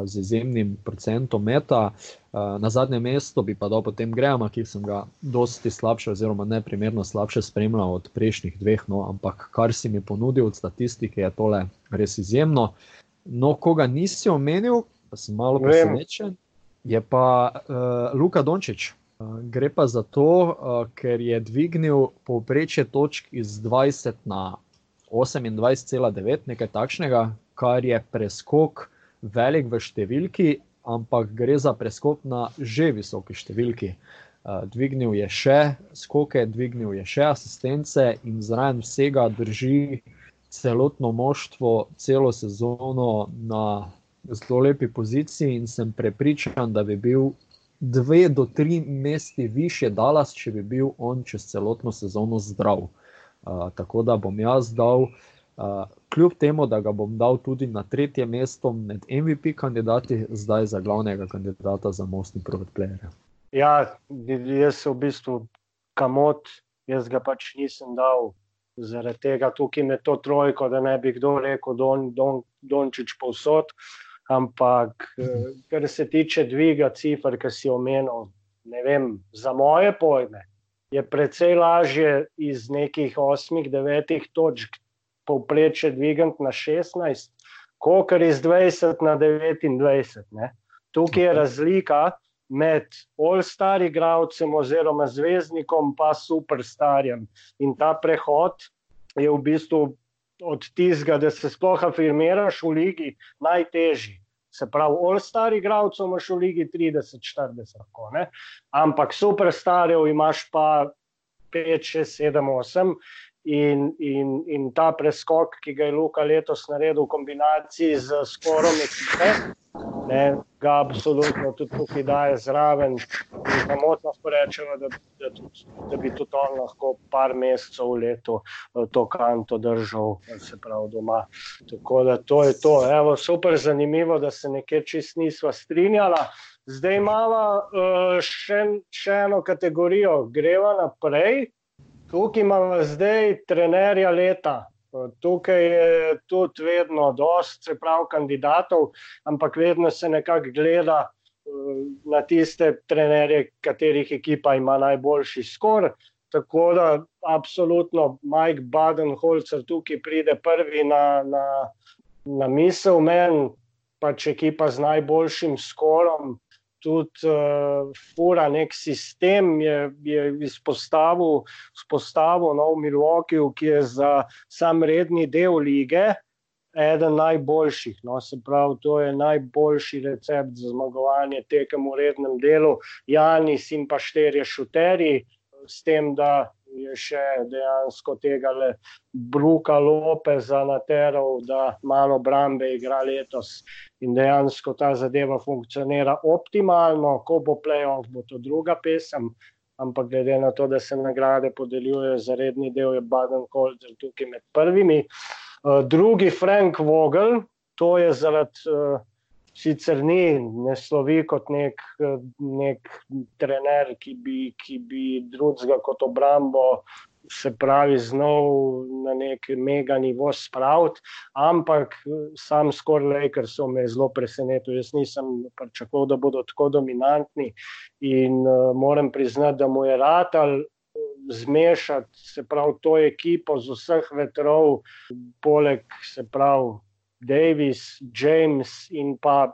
z izjemnim procentom meta. Na zadnje mesto bi pa dal potem Grejama, ki sem ga dosti slabše, oziroma ne primerno slabše spremljal od prejšnjih dveh, no, ampak kar si mi ponudil od statistike, je tole res izjemno. No, koga nisi omenil, pa sem malo presenečen, je pa uh, Luka Dončić. Uh, gre pa za to, uh, ker je dvignil povprečje točk iz 20 na 28,9, nekaj takšnega, kar je preskok velik v številki, ampak gre za preskok na že visoki številki. Uh, dvignil je še skoke, dvignil je še asistence in zraven vsega drži celotno moštvo, celo sezono na zelo lepi poziciji, in sem prepričan, da bi bil dve do tri mesti više Dallas, če bi bil on čez celotno sezono zdrav. Uh, tako da bom jaz dal uh, kljub temu, da ga bom dal tudi na tretje mesto med MVP kandidati, zdaj za glavnega kandidata za mostni provat player. Ja, jaz sem v bistvu kamot, jaz ga pač nisem dal. Zaradi tega tukaj je to trojko, da ne bi kdo rekel, da je don, Dončić povsod. Ampak, kar se tiče dviga cifr, ki si omenil, ne vem, za moje pojme, je precej lažje iz nekih osmih, devetih točk povprečje dvigati na 16, kot iz 20 na 29. Ne. Tukaj je razlika med all-star igravcem oziroma zvezdnikom pa superstarjem. In ta prehod je v bistvu od tistega, da se sploh afirmiraš v ligi, najtežji. Se pravi, all-star igravcev imaš v ligi 30-40, ampak superstarjev imaš pa 5, 6, 7, 8. In, in, in ta preskok, ki ga je Luka letos naredil v kombinaciji z skorom ekipe, ne, ga absolutno tudi tukaj daje zraven. Samo lahko rečemo, da, da, tudi, da bi tudi on lahko par mesecev v letu eh, to kanto držal, se pravi doma. Tako da to je to. Evo, super zanimivo, da se nekje čist nisva strinjala. Zdaj imamo uh, še, še eno kategorijo, greva naprej. Tukaj imamo zdaj trenerja leta. Tukaj je tudi vedno dosti, se pravi, kandidatov, ampak vedno se nekako gleda eh, na tiste trenerje, katerih ekipa ima najboljši skor. Tako da, absolutno, Mike Baden-Holzer tukaj pride prvi na, na, na misel, meni pač ekipa z najboljšim skorom tudi uh, fura nek sistem, je, je izpostavil, izpostavil no, v Milwaukeeju, ki je za sam redni del lige. Eden najboljših, no, se pravi, to je najboljši recept za zmagovanje tekem v rednem delu. Janis in pa štirje šuteri, s tem, da je še dejansko tega le Bruka Lopeza nateral, da malo Brambe igra letos in dejansko ta zadeva funkcionira optimalno, ko bo playoff, bo to druga pesem. Ampak glede na to, da se nagrade podeljujejo za redni del, je Baden-Holzer tukaj med prvimi. Uh, drugi, Frank Vogel, to je zaradi uh, sicer ni, ne slovi kot nek, nek trener, ki bi, ki bi drugega kot obrambo, se pravi, znov na nek mega nivo spraviti, ampak sam skoraj, ker so me zelo presenetili. Jaz nisem pričakoval, da bodo tako dominantni in uh, moram priznati, da mu je ratal. Zmešati se pravi to ekipo z vseh vetrov, poleg se pravi Davis, James in pa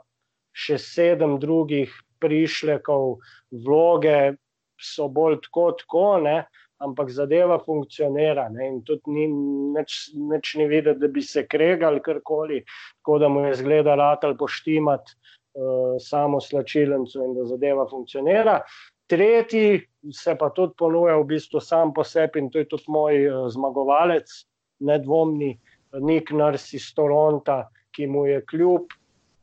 še sedem drugih prišlekov, vloge so bolj tako, tako ne, ampak zadeva funkcionira. Ne, in tudi ni nič, nič ni videti, da bi se kregali karkoli, tako da mu je zgleda ratal poštimati uh, samo slačilencu in da zadeva funkcionira. Tretji se pa tudi ponuja v bistvu sam po sebi in to je tudi moj uh, zmagovalec, nedvomni Nik Nars iz Toronta, ki mu je kljub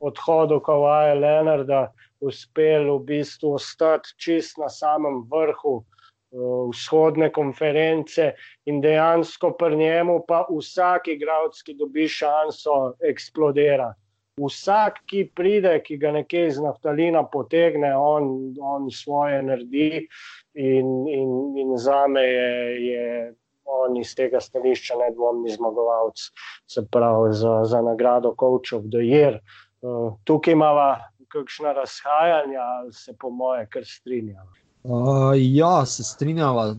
odhodu Kawaja Leonarda uspel v bistvu ostati čist na samem vrhu uh, vzhodne konference in dejansko pri njemu pa vsak igralec, ki dobi šanso, eksplodira. Vsak, ki pride, ki ga nekje iz naftalina potegne, on, on svoje naredi in, in, in za me je. je On iz tega stališča nedvomni zmagovalec, se pravi, za, za nagrado Coach of the Year. Uh, tukaj imamo kakšna razhajanja, se po moje kar strinjamo. Uh, ja, se strinjava.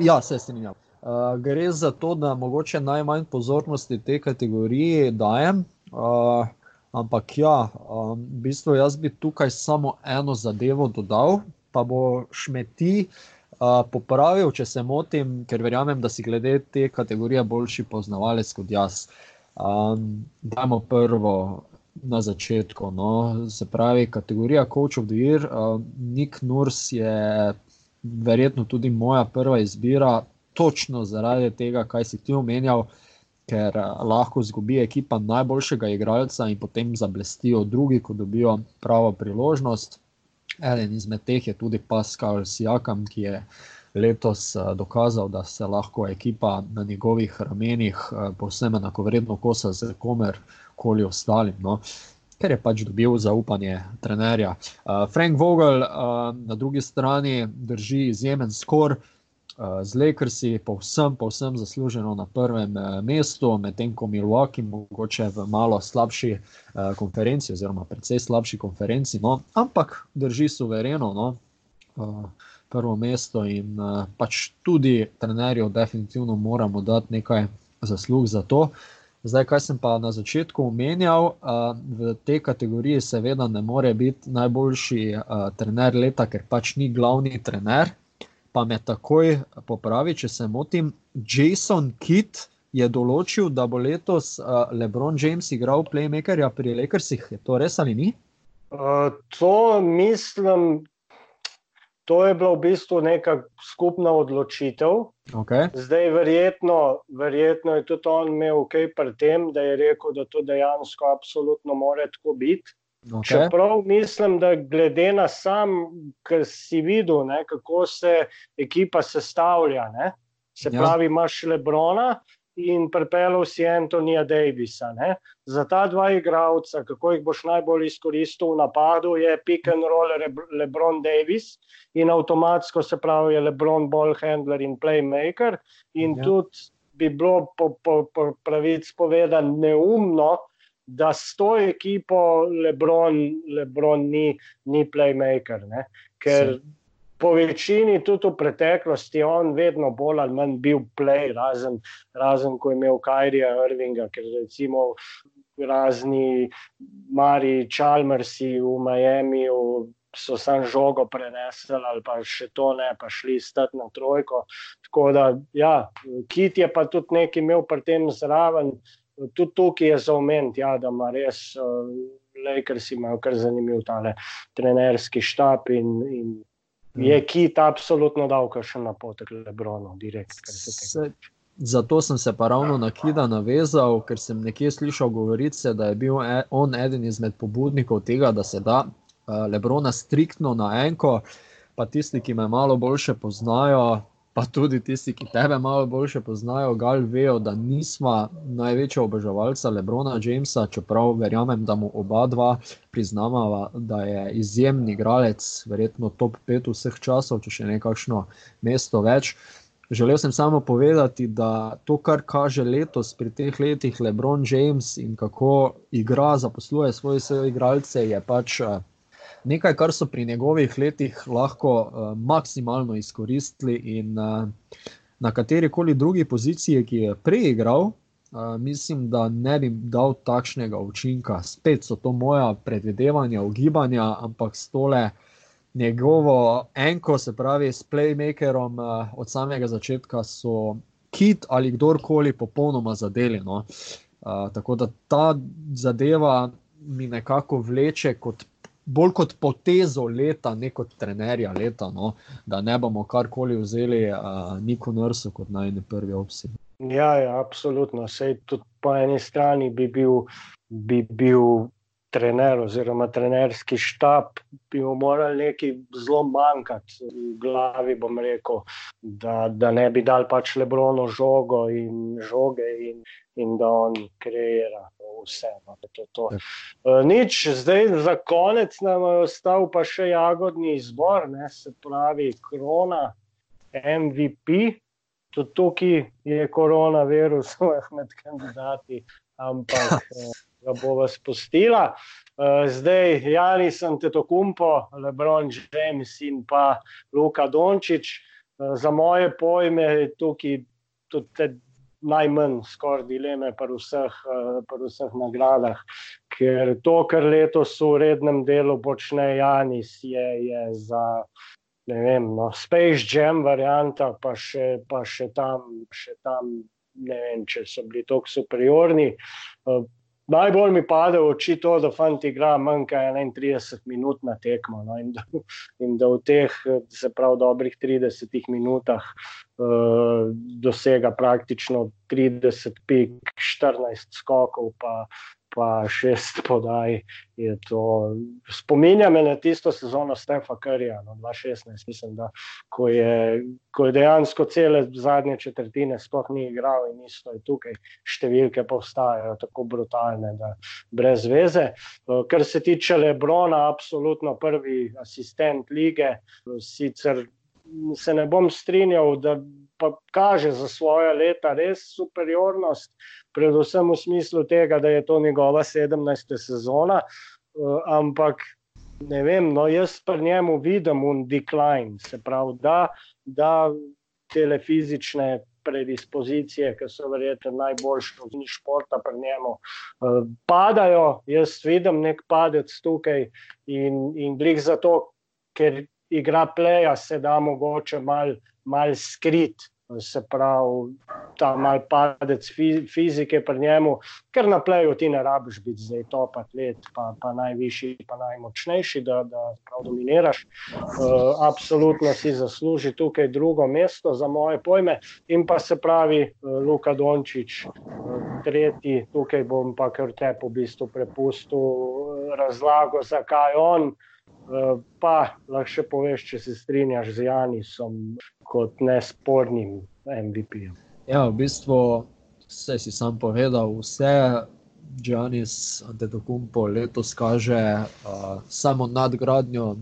Ja, se strinjava. Uh, gre za to, da mogoče najmanj pozornosti te kategoriji dajem. Uh, ampak ja, um, v bistvu jaz bi tukaj samo eno zadevo dodal, pa bo šmeti. Uh, popravil, če se motim, ker verjamem, da si glede te kategorije boljši poznavalec kot jaz. Um, dajmo prvo na začetku. No. Se pravi, kategorija Coach of the Year, uh, Nick Nurs je verjetno tudi moja prva izbira, točno zaradi tega, kaj si ti omenjal, ker uh, lahko zgubi ekipa najboljšega igralca in potem zablestijo drugi, ko dobijo pravo priložnost. Eden izmed teh je tudi Pascal Sijakam, ki je. Letos dokazal, da se lahko ekipa na njegovih ramenih povsem enako vredno kosa z komer koli ostalim. No. Ker je pač dobil zaupanje trenerja. Uh, Frank Vogel na drugi strani drži izjemen skor, uh, z Lakersi, povsem, povsem zasluženo na prvem uh, mestu, medtem ko Milwaukee, mogoče v malo slabši uh, konferenci, oziroma precej slabši konferenci, no, ampak drži suvereno no, uh, prvo mesto in uh, pač tudi trenerju, definitivno moramo dati nekaj zaslug za to. Uh, Zdaj, kaj sem pa na začetku omenjal, v tej kategoriji seveda ne more biti najboljši trener leta, ker pač ni glavni trener. Pa me takoj popravi, če se motim. Jason Kitt je določil, da bo letos Lebron James igral playmakerja pri Lakersih. Je to res ali ni? Uh, to mislim, To je bila v bistvu neka skupna odločitev. Okay. Zdaj, verjetno, verjetno je tudi on imel kaj pri tem, da je rekel, da to dejansko absolutno mora tako biti. Okay. Čeprav mislim, da glede na sam, kar si videl, ne, kako se ekipa sestavlja, ne, se ja. pravi, imaš Lebrona, in pripeljal si Antonija Davisa. Ne? Za ta dva igralca, kako jih boš najbolj izkoristil v napadu, je pick and roll Lebron Davis in avtomatsko se pravi, je Lebron ball handler in playmaker. In ja. tudi bi bilo po, po, po pravici povedano neumno. Da s to ekipo Lebron, Lebron ni, ni playmaker, ne? ker Sim po večini, tudi v preteklosti, on vedno bolj ali manj bil play, razen, razen ko je imel Kajrija Irvinga, ker recimo razni Mari Čalmersi v Miami. So sam žogo prenesli, ali pa še to ne, pa šli stati na trojko. Tako da, ja, Kit je pa tudi nekaj imel pri tem zraven, tudi tukaj je za omeniti, ja, da ima res, uh, Lakers imajo kar zanimiv tale trenerski štab in, in je kit absolutno dal še na potek Lebronu, direktno. Zato sem se pa ravno na Kida navezal, ker sem nekje slišal govorice, da je bil e, on eden izmed pobudnikov tega, da se da uh, Lebrona striktno na enko. Pa tisti, ki me malo bolje poznajo, pa tudi tisti, ki tebe malo bolje poznajo, gal vejo, da nisva največja oboževalca Lebrona Jamesa, čeprav verjamem, da mu oba dva priznava, da je izjemni igralec, verjetno top 5 vseh časov, če še nekakšno mesto več. Želel sem samo povedati, da to, kar kaže letos pri teh letih Lebron James in kako igra, zaposluje svoje igralce, je pač nekaj, kar so pri njegovih letih lahko uh, maksimalno izkoristili in uh, na kateri koli drugi poziciji, ki je preigral, uh, mislim, da ne bi dal takšnega učinka. Spet so to moja predvidevanja, ugibanja, ampak stole. Njegovo enko, se pravi, s playmakerom uh, od samega začetka so kit ali kdorkoli popolnoma zadeljeno. Uh, tako da ta zadeva mi nekako vleče kot bolj kot potezo leta, ne kot trenerja leta, no, da ne bomo karkoli vzeli, uh, Niko Nursu kot najne prvi opcije. Ja, ja, absolutno. Sej tudi po eni strani bi bil, bi bil trener oziroma trenerski štab, bi mu morali nekaj zelo manjkati v glavi, bom rekel, da, da ne bi dal pač lebrono žogo in žoge in, in da on kreira vse. To, to. Uh, nič, zdaj za konec nam je ostal pa še jagodni izbor, ne, se pravi Krona, MVP. Tudi tukaj je koronavirus med kandidati, ampak eh, ga bo vas spustila. Uh, zdaj, Jani sem te to kumpo, Lebron James in pa Luka Dončić. Uh, za moje pojme je tukaj tudi najmanj skoraj dileme pri vseh, pri vseh nagradah. Ker to, kar letos v rednem delu počne Janis, je, je za ne vem, no, Space Jam varianta, pa še, pa še tam, še tam ne vem, če so bili tako superiorni. Najbolj mi pade v oči to, da fanti igra manj kot 31 minut na tekmo no, in, da, in da v teh, se pravi, dobrih 30 minutah uh, dosega praktično 30 pik, 14 skokov, pa, pa šest podaj. Spominja me na tisto sezono Stefa Karija, no, 2016, mislim, da ko je, ko je dejansko cele zadnje četrtine sploh ni igral in isto je tukaj, številke pa ostajajo tako brutalne, da brez veze. Kar se tiče Lebrona, absolutno prvi asistent lige, sicer se ne bom strinjal, da pa kaže za svoje leta res superiornost, predvsem v smislu tega, da je to njegova 17. sezona. Uh, ampak ne vem, no, jaz pri njemu vidim un decline, se pravi, da, da telefizične predispozicije, ki so verjetno najboljše v športu pri njemu, uh, padajo. Jaz vidim nek padec tukaj in, in glih zato, ker igra pleja, se da mogoče mal, mal skrit se pravi, ta mal padec fizike pri njemu, ker na pleju ti ne rabiš biti zdaj top atlet, pa, pa najvišji, pa najmočnejši, da, da dominiraš. Uh, absolutno si zasluži tukaj drugo mesto za moje pojme in pa se pravi uh, Luka Dončić, uh, tretji, tukaj bom pa kar te po bistvu prepustil razlago, zakaj on. Uh, pa lahko še poveš, če se strinjaš z Janisom, kot nespornim MVP-jem. Ja, v bistvu vse si sam povedal, vse. Džanis Antetokounmpo letos kaže uh, samo nadgradnjo uh,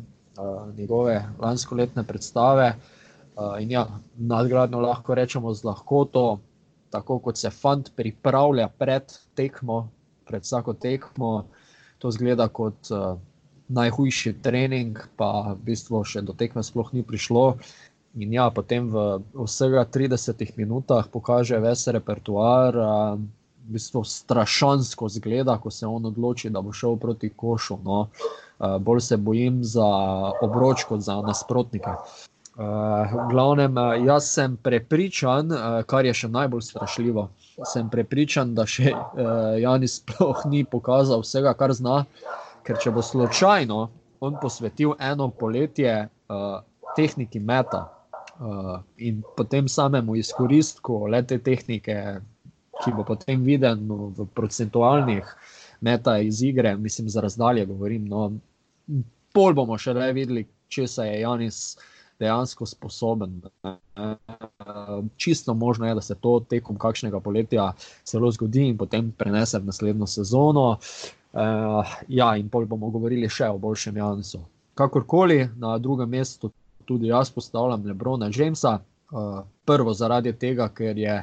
njegove lanskoletne predstave. Uh, in ja, nadgradnjo lahko rečemo z lahkoto, tako kot se fant pripravlja pred tekmo, pred vsako tekmo. To zgleda kot uh, najhujši trening, pa v bistvu še do tekme sploh ni prišlo. In ja, potem v vsega 30 minutah pokaže ves repertoar, v bistvu strašansko zgleda, ko se on odloči, da bo šel proti košu. No. Bolj se bojim za obroč kot za nasprotnike. V glavnem, jaz sem prepričan, kar je še najbolj strašljivo. Sem prepričan, da še Janis sploh ni pokazal vsega, kar zna, ker če bo slučajno on posvetil eno poletje tehniki meta, uh, in potem samemu izkoristku le te tehnike, ki bo potem viden v procentualnih meta iz igre, mislim, za razdalje govorim. No, pol bomo še le videli, če se je Janis dejansko sposoben. Čisto možno je, da se to tekom kakšnega poletja celo zgodi in potem prenese v naslednjo sezono. Uh, ja, in pol bomo govorili še o boljšem Janisu. Kakorkoli, na drugem mestu tudi jaz postavljam Lebrona Jamesa. Uh, prvo zaradi tega, ker je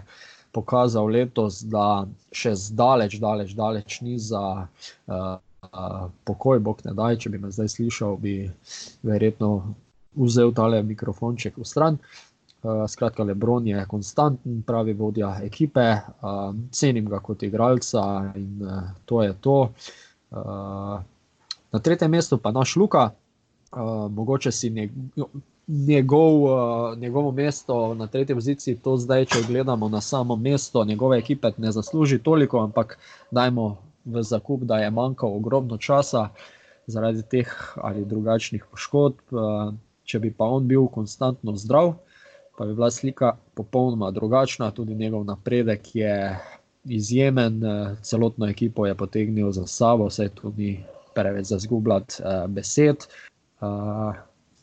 pokazal letos, da še zdaleč, daleč, daleč ni za uh, uh, pokoj, bog ne daj, če bi me zdaj slišal, bi verjetno vzel tale mikrofonček v stran. Uh, skratka, Lebron je konstanten, pravi vodja ekipe, uh, cenim ga kot igralca in uh, to je to. Uh, na tretjem mestu pa naš Luka, uh, mogoče si njegov, uh, njegovo mesto na tretji poziciji, to zdaj, če gledamo na samo mesto njegove ekipe, ne zasluži toliko, ampak dajmo v zakup, da je manjkalo ogromno časa zaradi teh ali drugačnih poškodb. Uh, če bi pa on bil konstantno zdrav, pa bi bila slika popolnoma drugačna, tudi njegov napredek je. Izjemen, celotno ekipo je potegnil za sabo, vse to ni preveč za zgubljati uh, besed. Uh,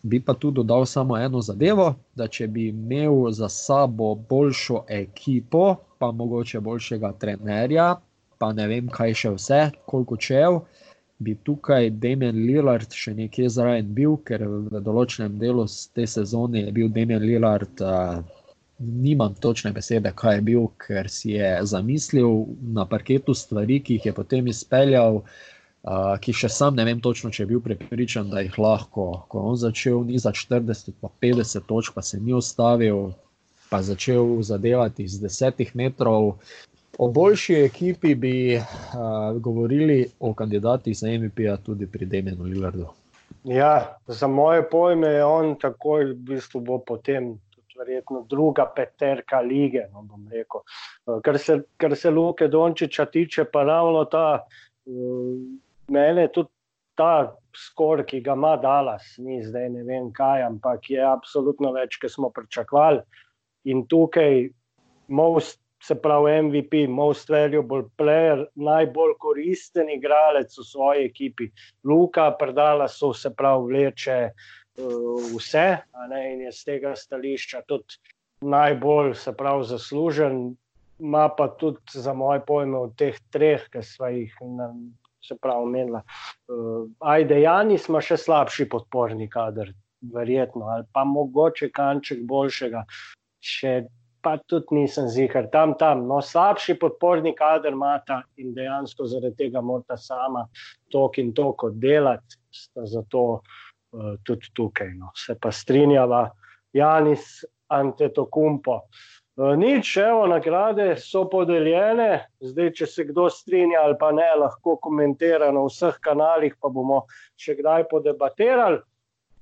bi pa tu dodal samo eno zadevo, da če bi imel za sabo boljšo ekipo, pa mogoče boljšega trenerja, pa ne vem, kaj še vse, koliko čev, bi tukaj Damien Lillard še nekje zraven bil, ker v določenem delu te sezone je bil Damien Lillard. Uh, Nimam točne besede, kaj je bil, ker si je zamislil na parketu stvari, ki jih je potem izpeljal, uh, ki še sam ne vem točno, če je bil prepričan, da jih lahko. Ko on začel niza 40, pa 50 točk, pa se ni ustavil, pa začel zadevati iz 10 metrov. O boljši ekipi bi uh, govorili o kandidatih za MVP-ja tudi pri Demenu Lillardu. Ja, za moje pojme je on takoj, v bistvu bo potem. Verjetno druga peterka lige. No, kar, se, kar se Luke Dončiča tiče, pa ravno ta uh, mene tudi ta skor, ki ga ima Dallas, ni zdaj ne vem kaj, ampak je absolutno več, kot smo pričakovali. In tukaj, most, se pravi, MVP, most valuable player, najbolj koristen igralec v svoji ekipi, Luka, predala so se pravi, vleče uh, vse, in je z tega stališča tudi najbolj, se pravi, zaslužen. Ma pa tudi za moje pojme od teh treh, ki smo jih se pravi, omenila. Uh, ajde, Jani smo še slabši podporni kader, verjetno, ali pa mogoče kanček boljšega. Še pa tudi nisem zihar, tam, tam. No, slabši podporni kader imata in dejansko zaradi tega morata sama tok in tok oddelati, zato uh, tudi tukaj. No. Se pa strinjava, Janis Antetokumpo. Nič, evo, nagrade so podeljene, zdaj, če se kdo strinja ali pa ne, lahko komentira na vseh kanalih, pa bomo še kdaj podebatirali.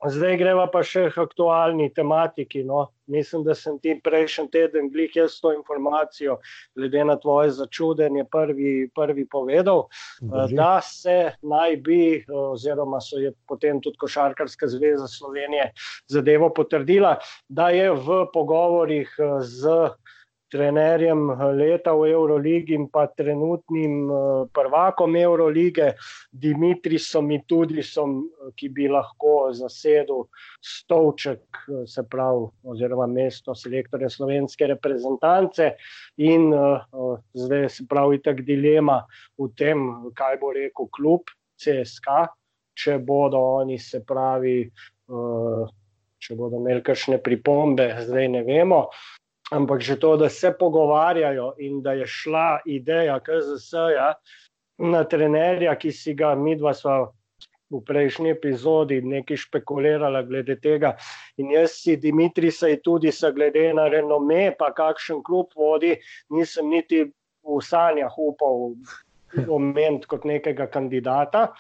Zdaj greva pa še k aktualni tematiki. No. Mislim, da sem ti prejšnji teden glih jaz to informacijo, glede na tvoje začudenje, prvi, prvi povedal, Boži. da se naj bi, oziroma so je potem tudi Košarkarska zveza Slovenije zadevo potrdila, da je v pogovorih z trenerjem leta v Euroligi in pa trenutnim eh, prvakom Eurolige, Dimitrisom in tudi som, ki bi lahko zasedel stolček, eh, se pravi, oziroma mesto selektorja slovenske reprezentance. In zdaj se pravi, tako dilema v tem, kaj bo rekel klub CSK, če bodo oni, se pravi. Če bodo imeli kakšne pripombe, zdaj ne vemo. Ampak že to, da se pogovarjajo in da je šla ideja KZS-ja na trenerja, ki si ga mi dva sva v prejšnji epizodi nekaj špekulirala glede tega. In jaz si Dimitri saj tudi sa glede na renome, pa kakšen klub vodi, nisem niti v sanjah upal omeniti kot nekega kandidata.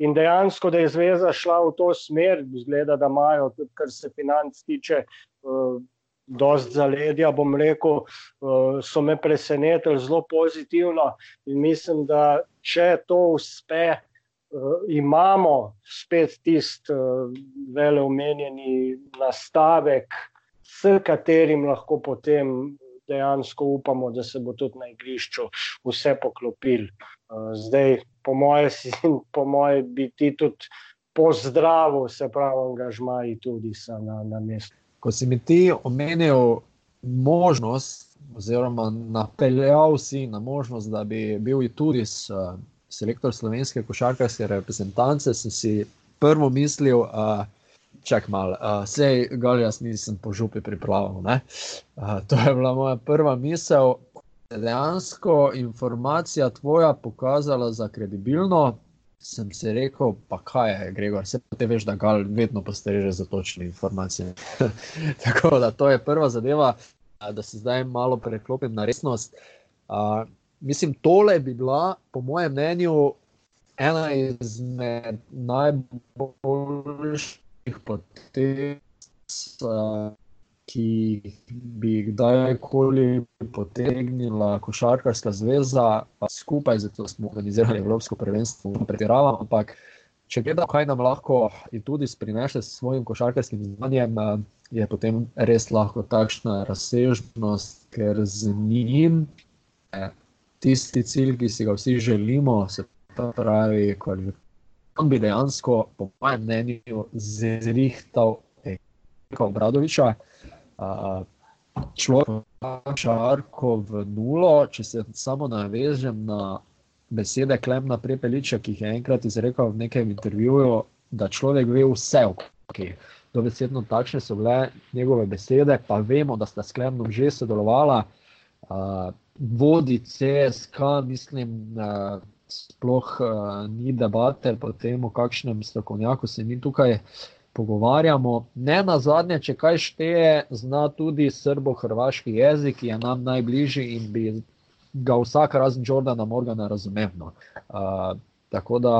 In dejansko, da je zveza šla v to smer, zgleda, da imajo, tudi kar se financ tiče, uh, dosti zaledja, bom rekel, eh, so me presenetili zelo pozitivno in mislim, da če to uspe, eh, imamo spet tisti eh, vele omenjeni nastavek, s katerim lahko potem dejansko upamo, da se bo tudi na igrišču vse poklopil. Zdaj, po moje, si, po moje bi ti tudi pozdravil, se pravi, angažmaji tudi na, na mestu ko si mi ti omenil možnost, oziroma napeljal si na možnost, da bi bil tudi s, selektor slovenske košarkarske reprezentance, sem si prvo mislil. Uh, Čak malo, uh, sej ga jaz nisem po župi pripravil. Uh, to je bila moja prva misel. Dejansko informacija tvoja pokazala za kredibilno, sem si rekel, pa kaj je, Gregor, vse te veš, da ga vedno postreže za točne informacije. Tako da to je prva zadeva, da se zdaj malo preklopim na resnost. Uh, mislim, tole bi bila, po mojem mnenju, ena izmed najboljših potez. Uh, ki bi jih kdajkoli potegnila Košarkarska zveza, pa skupaj z to smo organizirali Evropsko prvenstvo, pretiravam. Ampak, če gledamo, kaj nam lahko in tudi sprinese s svojim košarkarskim znanjem, je potem res lahko takšna razsežnost, ker z njim tisti cilj, ki si ga vsi želimo, se pravi, kvalifikacija, bi dejansko, po mojem mnenju, zrihtal. Obradoviča, človek, šarko v nulo. Če se samo navežem na besede Klemna Prepeliča, ki jih je enkrat izrekel v nekem intervjuju, da človek ve vse o okay. Dobesedno takšne so bile njegove besede, pa vemo, da sta s Klemnom že sodelovala. Uh, vodi CSK, mislim, uh, sploh uh, ni debate o tem, o kakšnem strokovnjaku se mi tukaj uh, pogovarjamo. Ne na zadnje, če kaj šteje, zna tudi srbo-hrvaški jezik, ki je nam najbližji in bi ga vsak razen Jordana Morgana razumel. No. Uh, tako da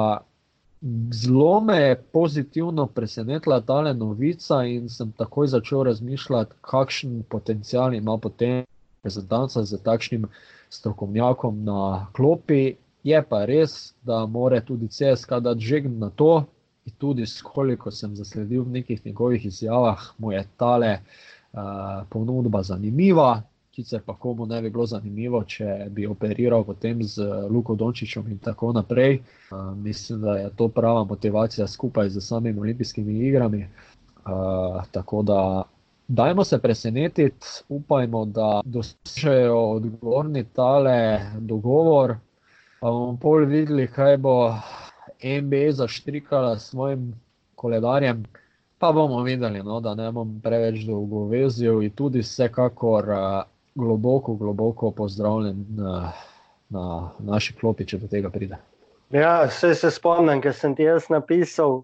zelo me je pozitivno presenetila ta novica in sem takoj začel razmišljati, kakšen potencial ima potem reprezentanca z takšnim strokovnjakom na klopi. Je pa res, da more tudi CSK dati žegn na to, in tudi koliko sem zasledil v nekih njegovih izjavah, mu je tale uh, ponudba zanimiva. Sicer pa komu ne bi bilo zanimivo, če bi operiral potem z Luko Dončičem in tako naprej. Uh, mislim, da je to prava motivacija skupaj z samimi olimpijskimi igrami. Uh, tako da, dajmo se presenetiti, upajmo, da dosežejo odgovorni tale dogovor. Pa bomo pol videli, kaj bo NBA zaštrikala s svojim koledarjem, pa bomo videli, no, da ne bom preveč dolgo vezil in tudi vsekakor uh, globoko, globoko pozdravljen na, na naši klopi, če do tega pride. Ja, vse se spomnim, ker sem ti jaz napisal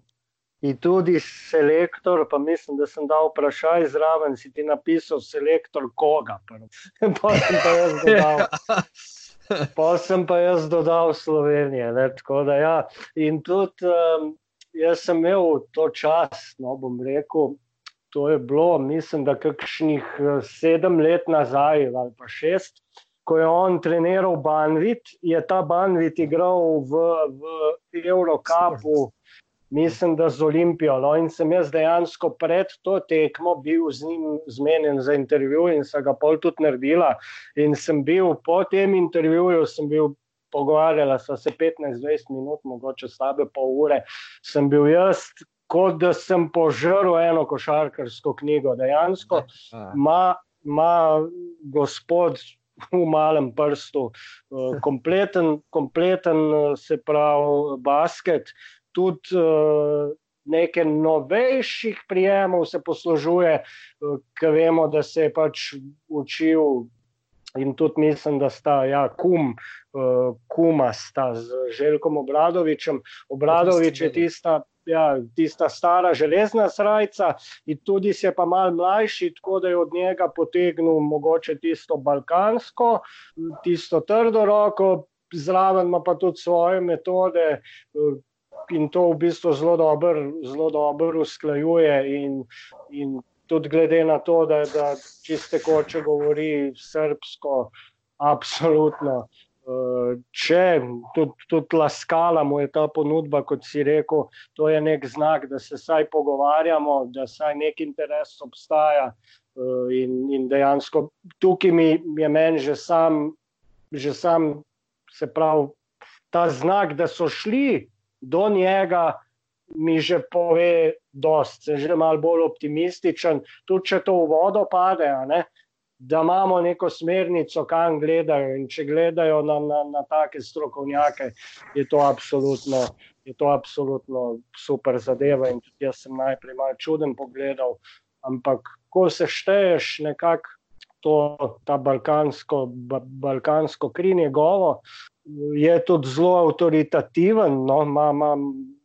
in tudi selektor, pa mislim, da sem dal vprašaj zraven, si ti napisal selektor koga. Pa sem pa jaz dodal. Pa sem pa jaz dodal Slovenije. Ja. In tudi um, jaz sem imel to čas, no bom rekel, to je bilo, mislim, da kakšnih eh, sedem let nazaj ali pa šest. Ko je on treniral Banvit, je ta Banvit igral v, v Eurocapu, mislim, da z Olimpijo. No, in sem jaz dejansko pred to tekmo bil z njim zmenjen za intervju in sem ga pol tudi naredila. In sem bil po tem intervjuju, sem bil pogovarjala sva se 15-20 minut, mogoče slabe pol ure, sem bil jaz, kot da sem požrl eno košarkarsko knjigo. Dejansko ima gospod v malem prstu uh, kompleten, kompleten uh, se pravi, basket, tudi uh, nekaj novejših prijemov se poslužuje, uh, ker vemo, da se je pač učil in tudi mislim, da sta ja, kum, uh, kuma sta z Željkom Obradovičem. Obradovič je tista. Ja, tista stara železna srca, in tudi se je pa malo mlajši, tako da je od njega potegnil mogoče tisto balkansko, tisto trdo roko, zraven pa tudi svoje metode, eh, in to v bistvu zelo dobro dober usklajuje. In, in tudi glede na to, da, da čiste koče govori srpsko, absolutno. Eh, če tudi, tudi laskala mu je ta ponudba, kot si rekel, to je nek znak, da se vsaj pogovarjamo, da vsaj nek interes obstaja. Eh, in, in dejansko tukaj mi je meni že sam, že sam, se pravi, ta znak, da so šli do njega, mi že pove, da je že malo bolj optimističen, tudi če to v vodo pade, da imamo neko smernico, kam gledajo. In če gledajo na, na, na take strokovnjake, je to absolutno. Je to absolutno super zadeva, in tudi jaz sem najprej malo čuden pogledal. Ampak, ko se šteješ nekako to, balkansko, ba, balkansko kri njegovo, je tudi zelo avtoritativen. No,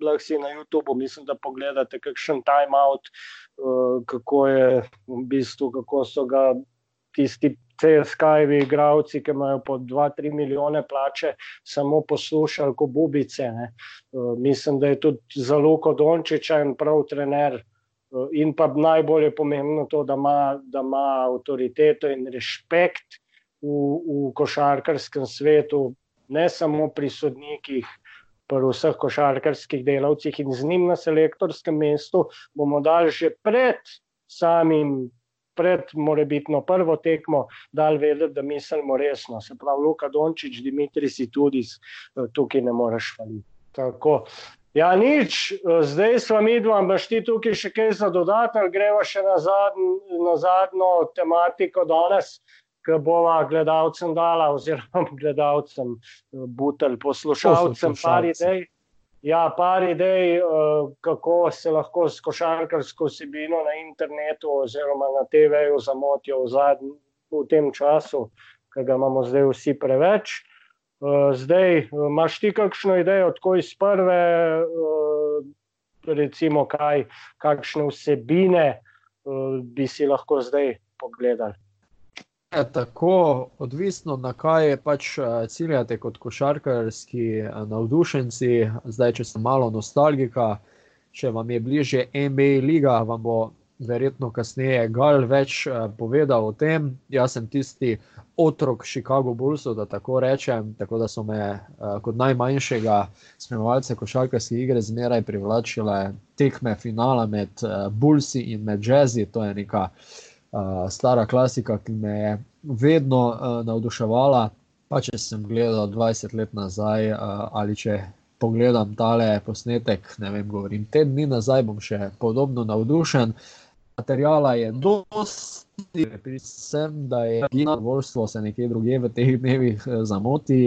lahko si na YouTubu, mislim, da pogledate, kakšen timeout, uh, kako je v bistvu, kako so ga tisti. CSK-jevi igravci, ki imajo po 2-3 milijone plače, samo poslušali, kot bubice. Uh, mislim, da je tudi za Luko Dončiča in prav trener. Uh, in pa najbolj je pomembno to, da ima, da ima avtoriteto in respekt v, v košarkarskem svetu, ne samo pri sodnikih, pri vseh košarkarskih delavcih in z njim na selektorskem mestu, bomo dali že pred samim, pred morebitno prvo tekmo, dal vedeti, da mislimo resno. Se pravi, Luka Dončić, Dimitri si tudi tukaj ne moreš faliti. Tako. Ja, nič, zdaj smo mi dva, imaš ti tukaj še kaj za dodati, ali greva še na, zadn, na zadnjo tematiko danes, ki bova gledalcem dala, oziroma gledalcem, eh, butelj, poslušalcem, par idej. Ja, par idej, eh, kako se lahko s košarkarsko vsebino na internetu oziroma na TV-ju zamotijo v, zadnj, v tem času, ki ga imamo zdaj vsi preveč. Eh, zdaj, imaš ti kakšno idejo, tako iz prve, recimo, kaj, kakšne vsebine bi si lahko zdaj pogledali? Tako, odvisno na kaj pač eh, ciljate kot košarkarski eh, navdušenci. Zdaj, če ste malo nostalgika, če vam je bliže NBA liga, vam bo verjetno kasneje Gal več eh, povedal o tem. Jaz sem tisti otrok Chicago Bullsov, da tako rečem, tako da so me kot najmanjšega spremljalca košarkarske igre zmeraj privlačile tekme finala med Bullsi in med Jazzy. To je neka uh, stara klasika, ki me je vedno uh, navduševala. Pa če sem gledal 20 let nazaj, uh, ali če pogledam tale posnetek, ne vem, govorim, te dni nazaj bom še podobno navdušen. Materijala je dosti, predvsem, da je gino vrstvo se nekje druge v teh dnevih zamoti.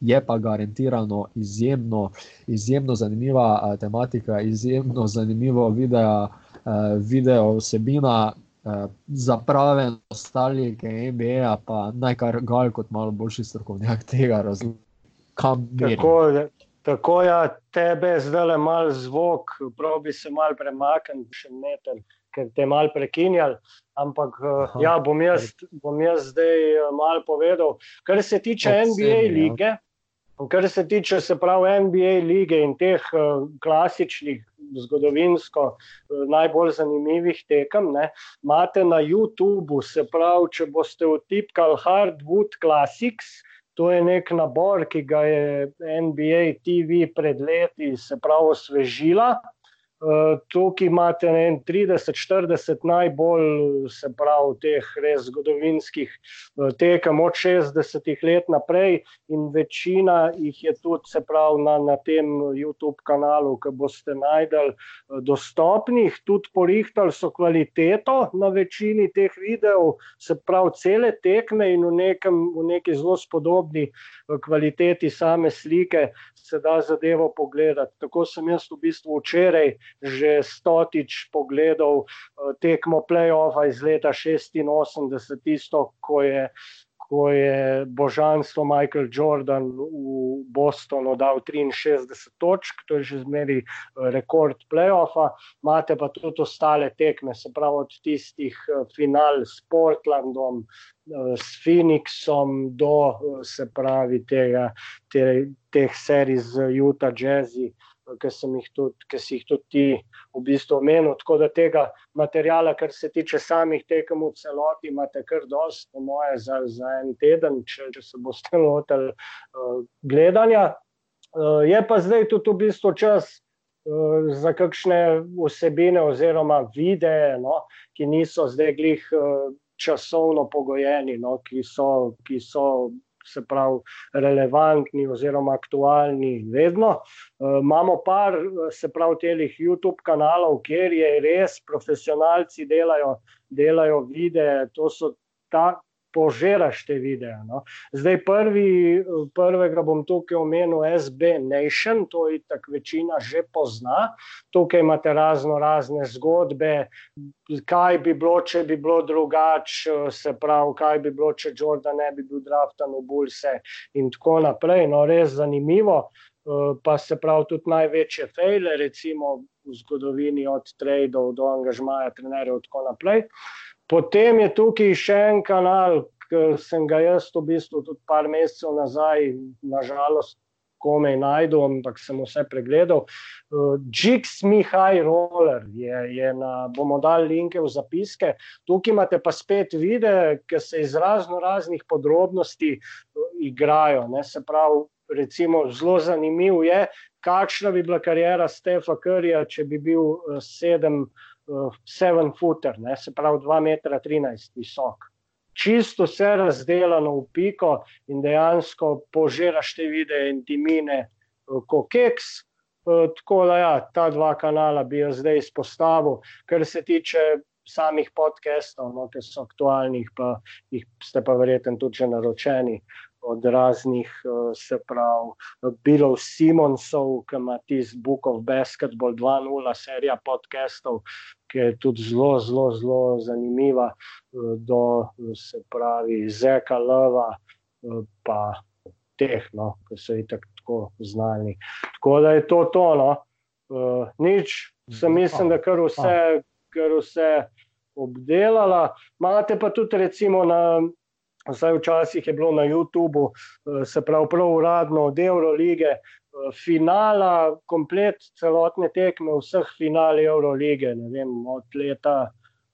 Je pa garantirano izjemno, izjemno zanimiva tematika, izjemno zanimivo video, uh, video vsebina, Eh, za prave nostalgike NBA, pa naj kar gal kot malo boljši strokovnjak tega razumem. Tako, tako ja, tebe zdaj le mal zvok, prav bi se mal premaknil, še meter, ker te mal prekinjal. Ampak Aha, ja, bom, jaz, bom jaz zdaj mal povedal. Kar se tiče NBA sebi, ja. lige, ja. kar se tiče se pravi NBA lige in teh klasičnih, zgodovinsko najbolj zanimivih tekem, ne, imate na YouTubu, se pravi, če boste vtipkali Hardwood Classics. To je nek nabor, ki ga je NBA TV pred leti, se pravi, osvežila. Eh, tukaj imate 30-40 najbolj, se pravi, teh res zgodovinskih eh, tekem od 60-ih let naprej, in večina jih je tudi, se pravi, na, na tem YouTube kanalu, ki boste najdel eh, dostopnih, tudi porihtali so kvaliteto na večini teh videov, se pravi, cele tekme in v, nekem, v neki zelo spodobni kvaliteti same slike se da zadevo pogledati. Tako sem jaz v bistvu včeraj že stotič pogledal eh, tekmo play-offa iz leta 86, tisto, ko je, ko je božanstvo Michael Jordan v Bostonu dal 63 točk, to je že zmeri eh, rekord play-offa. Imate pa tudi ostale tekme, se pravi od tistih eh, final s Portlandom, s Phoenixom do se pravi tega, te, teh serij z Utah Jazzy ki si jih tudi ti v bistvu omenil. Tako da tega materijala, kar se tiče samih tekem v celoti, imate kar dosti, po moje, za, za en teden, če, če se boste lotili uh, gledanja. Uh, je pa zdaj tudi v bistvu čas. Za kakšne vsebine, oziroma videe, no, ki niso zdaj glih časovno pogojeni, no, ki, so, ki so se pravi, relevantni oziroma aktualni vedno. Uh, imamo par, se pravi, telih YouTube kanalov, kjer je res profesionalci delajo, delajo videe, to so ta, požiraš te videe. No. Zdaj, prvi, prvega bom tukaj omenil, SB Nation, to je tako večina že pozna. Tukaj imate razno razne zgodbe, kaj bi bilo, če bi bilo drugače, se pravi, kaj bi bilo, če Jordan ne bi bil draftan v Bulse in tako naprej. No, res zanimivo. Pa se pravi, tudi največje fejle, recimo v zgodovini, od tradeov do angažmaja, trenerjev in tako naprej. Potem je tukaj še en kanal, ki sem ga jaz v bistvu tudi par mesecev nazaj, nažalost, komaj najdel, ampak sem vse pregledal. Uh, Jigs Mi High Roller je, je na, bomo dali linke v zapiske. Tukaj imate pa spet videe, ki se iz razno raznih podrobnosti uh, igrajo. Ne? Se pravi, recimo, zelo zanimiv je, kakšna bi bila karijera Stefa Curryja, če bi bil uh, sedem uh, seven footer, ne? se pravi 2,13 m visok. Čisto vse razdeljeno v piko in dejansko požiraš te videe in ti mine uh, kot keks. Uh, tako da, ja, ta dva kanala bi jaz zdaj izpostavil, kar se tiče samih podcastov, no, ki so aktualni, pa jih ste pa verjetno tudi že naročeni od raznih, uh, se pravi, Bilov Simonsov, ki ima tisti Book of Basketball 2.0 serija podcastov, ki je tudi zelo, zelo, zelo zanimiva, uh, do se pravi Zeka Lova, uh, pa teh, no, ki so jih tako znani. Tako da je to tono. Nič, sem mislim, da kar vse, kar vse obdelala. Imate pa tudi recimo na Vsaj včasih je bilo na YouTubu, eh, se pravi, prav uradno od Eurolige, eh, finala, komplet celotne tekme, vseh finali Eurolige, ne vem, od leta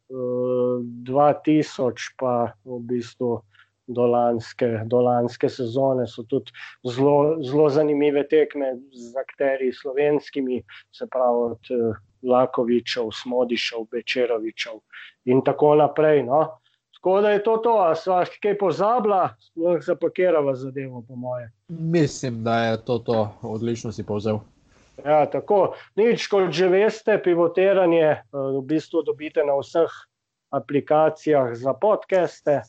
2000 eh, pa v bistvu do lanske, do lanske sezone so tudi zelo, zanimive tekme z akteri slovenskimi, se pravi od Lakovičev, Smodišev, Bečerovičev in tako naprej. No. Tako da je to to, a sva kaj pozabila, lahko zapakirava zadevo, po moje. Mislim, da je to to, odlično si povzel. Ja, tako. Nič, kot že veste, pivotiranje eh, v bistvu dobite na vseh aplikacijah za podcaste,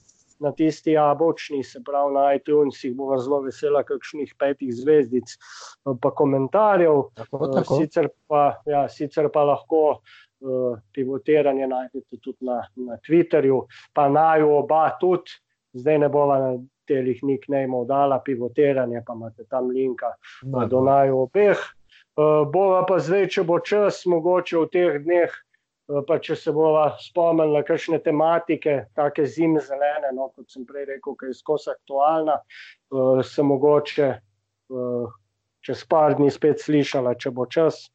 na tisti abočni, se pravi na iTunesih, bo zelo vesela kakšnih petih zvezdic, eh, pa komentarjev. Tako, tako. Eh, sicer, pa, ja, sicer pa lahko uh, pivotiranje najdete tudi na, na Twitterju, pa naj oba tudi, zdaj ne bova na telih nicknamov dala pivotiranje, pa imate tam linka no, do naj obeh. Bova pa zdaj, če bo čas, mogoče v teh dneh, pa če se bova spomnila kakšne tematike, take zime zelene, no, kot sem prej rekel, ki je skozi aktualna, se mogoče čez par dni spet slišala, če bo čas,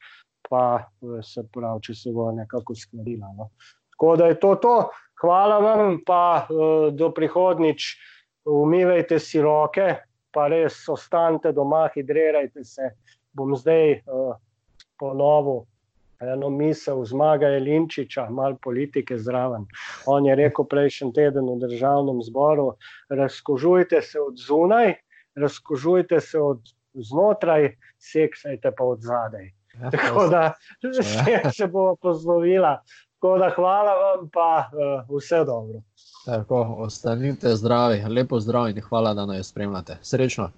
pa se pravi, če se bo nekako skladila. No. Tako da je to to. Hvala vam, pa do prihodnič umivajte si roke, pa res ostanite doma, hidrirajte se. Bom zdaj uh, ponovil eno misel zmaga Jelinčiča, malo politike zraven. On je rekel prejšnji teden v državnem zboru, razkožujte se od zunaj, razkožujte se od znotraj, seksajte pa od zadaj. Ja, Tako da se, se bo pozlovila. Tako da hvala vam, pa uh, vse dobro. Tako, ostanite zdravi, lepo zdrav in hvala, da nas spremljate. Srečno.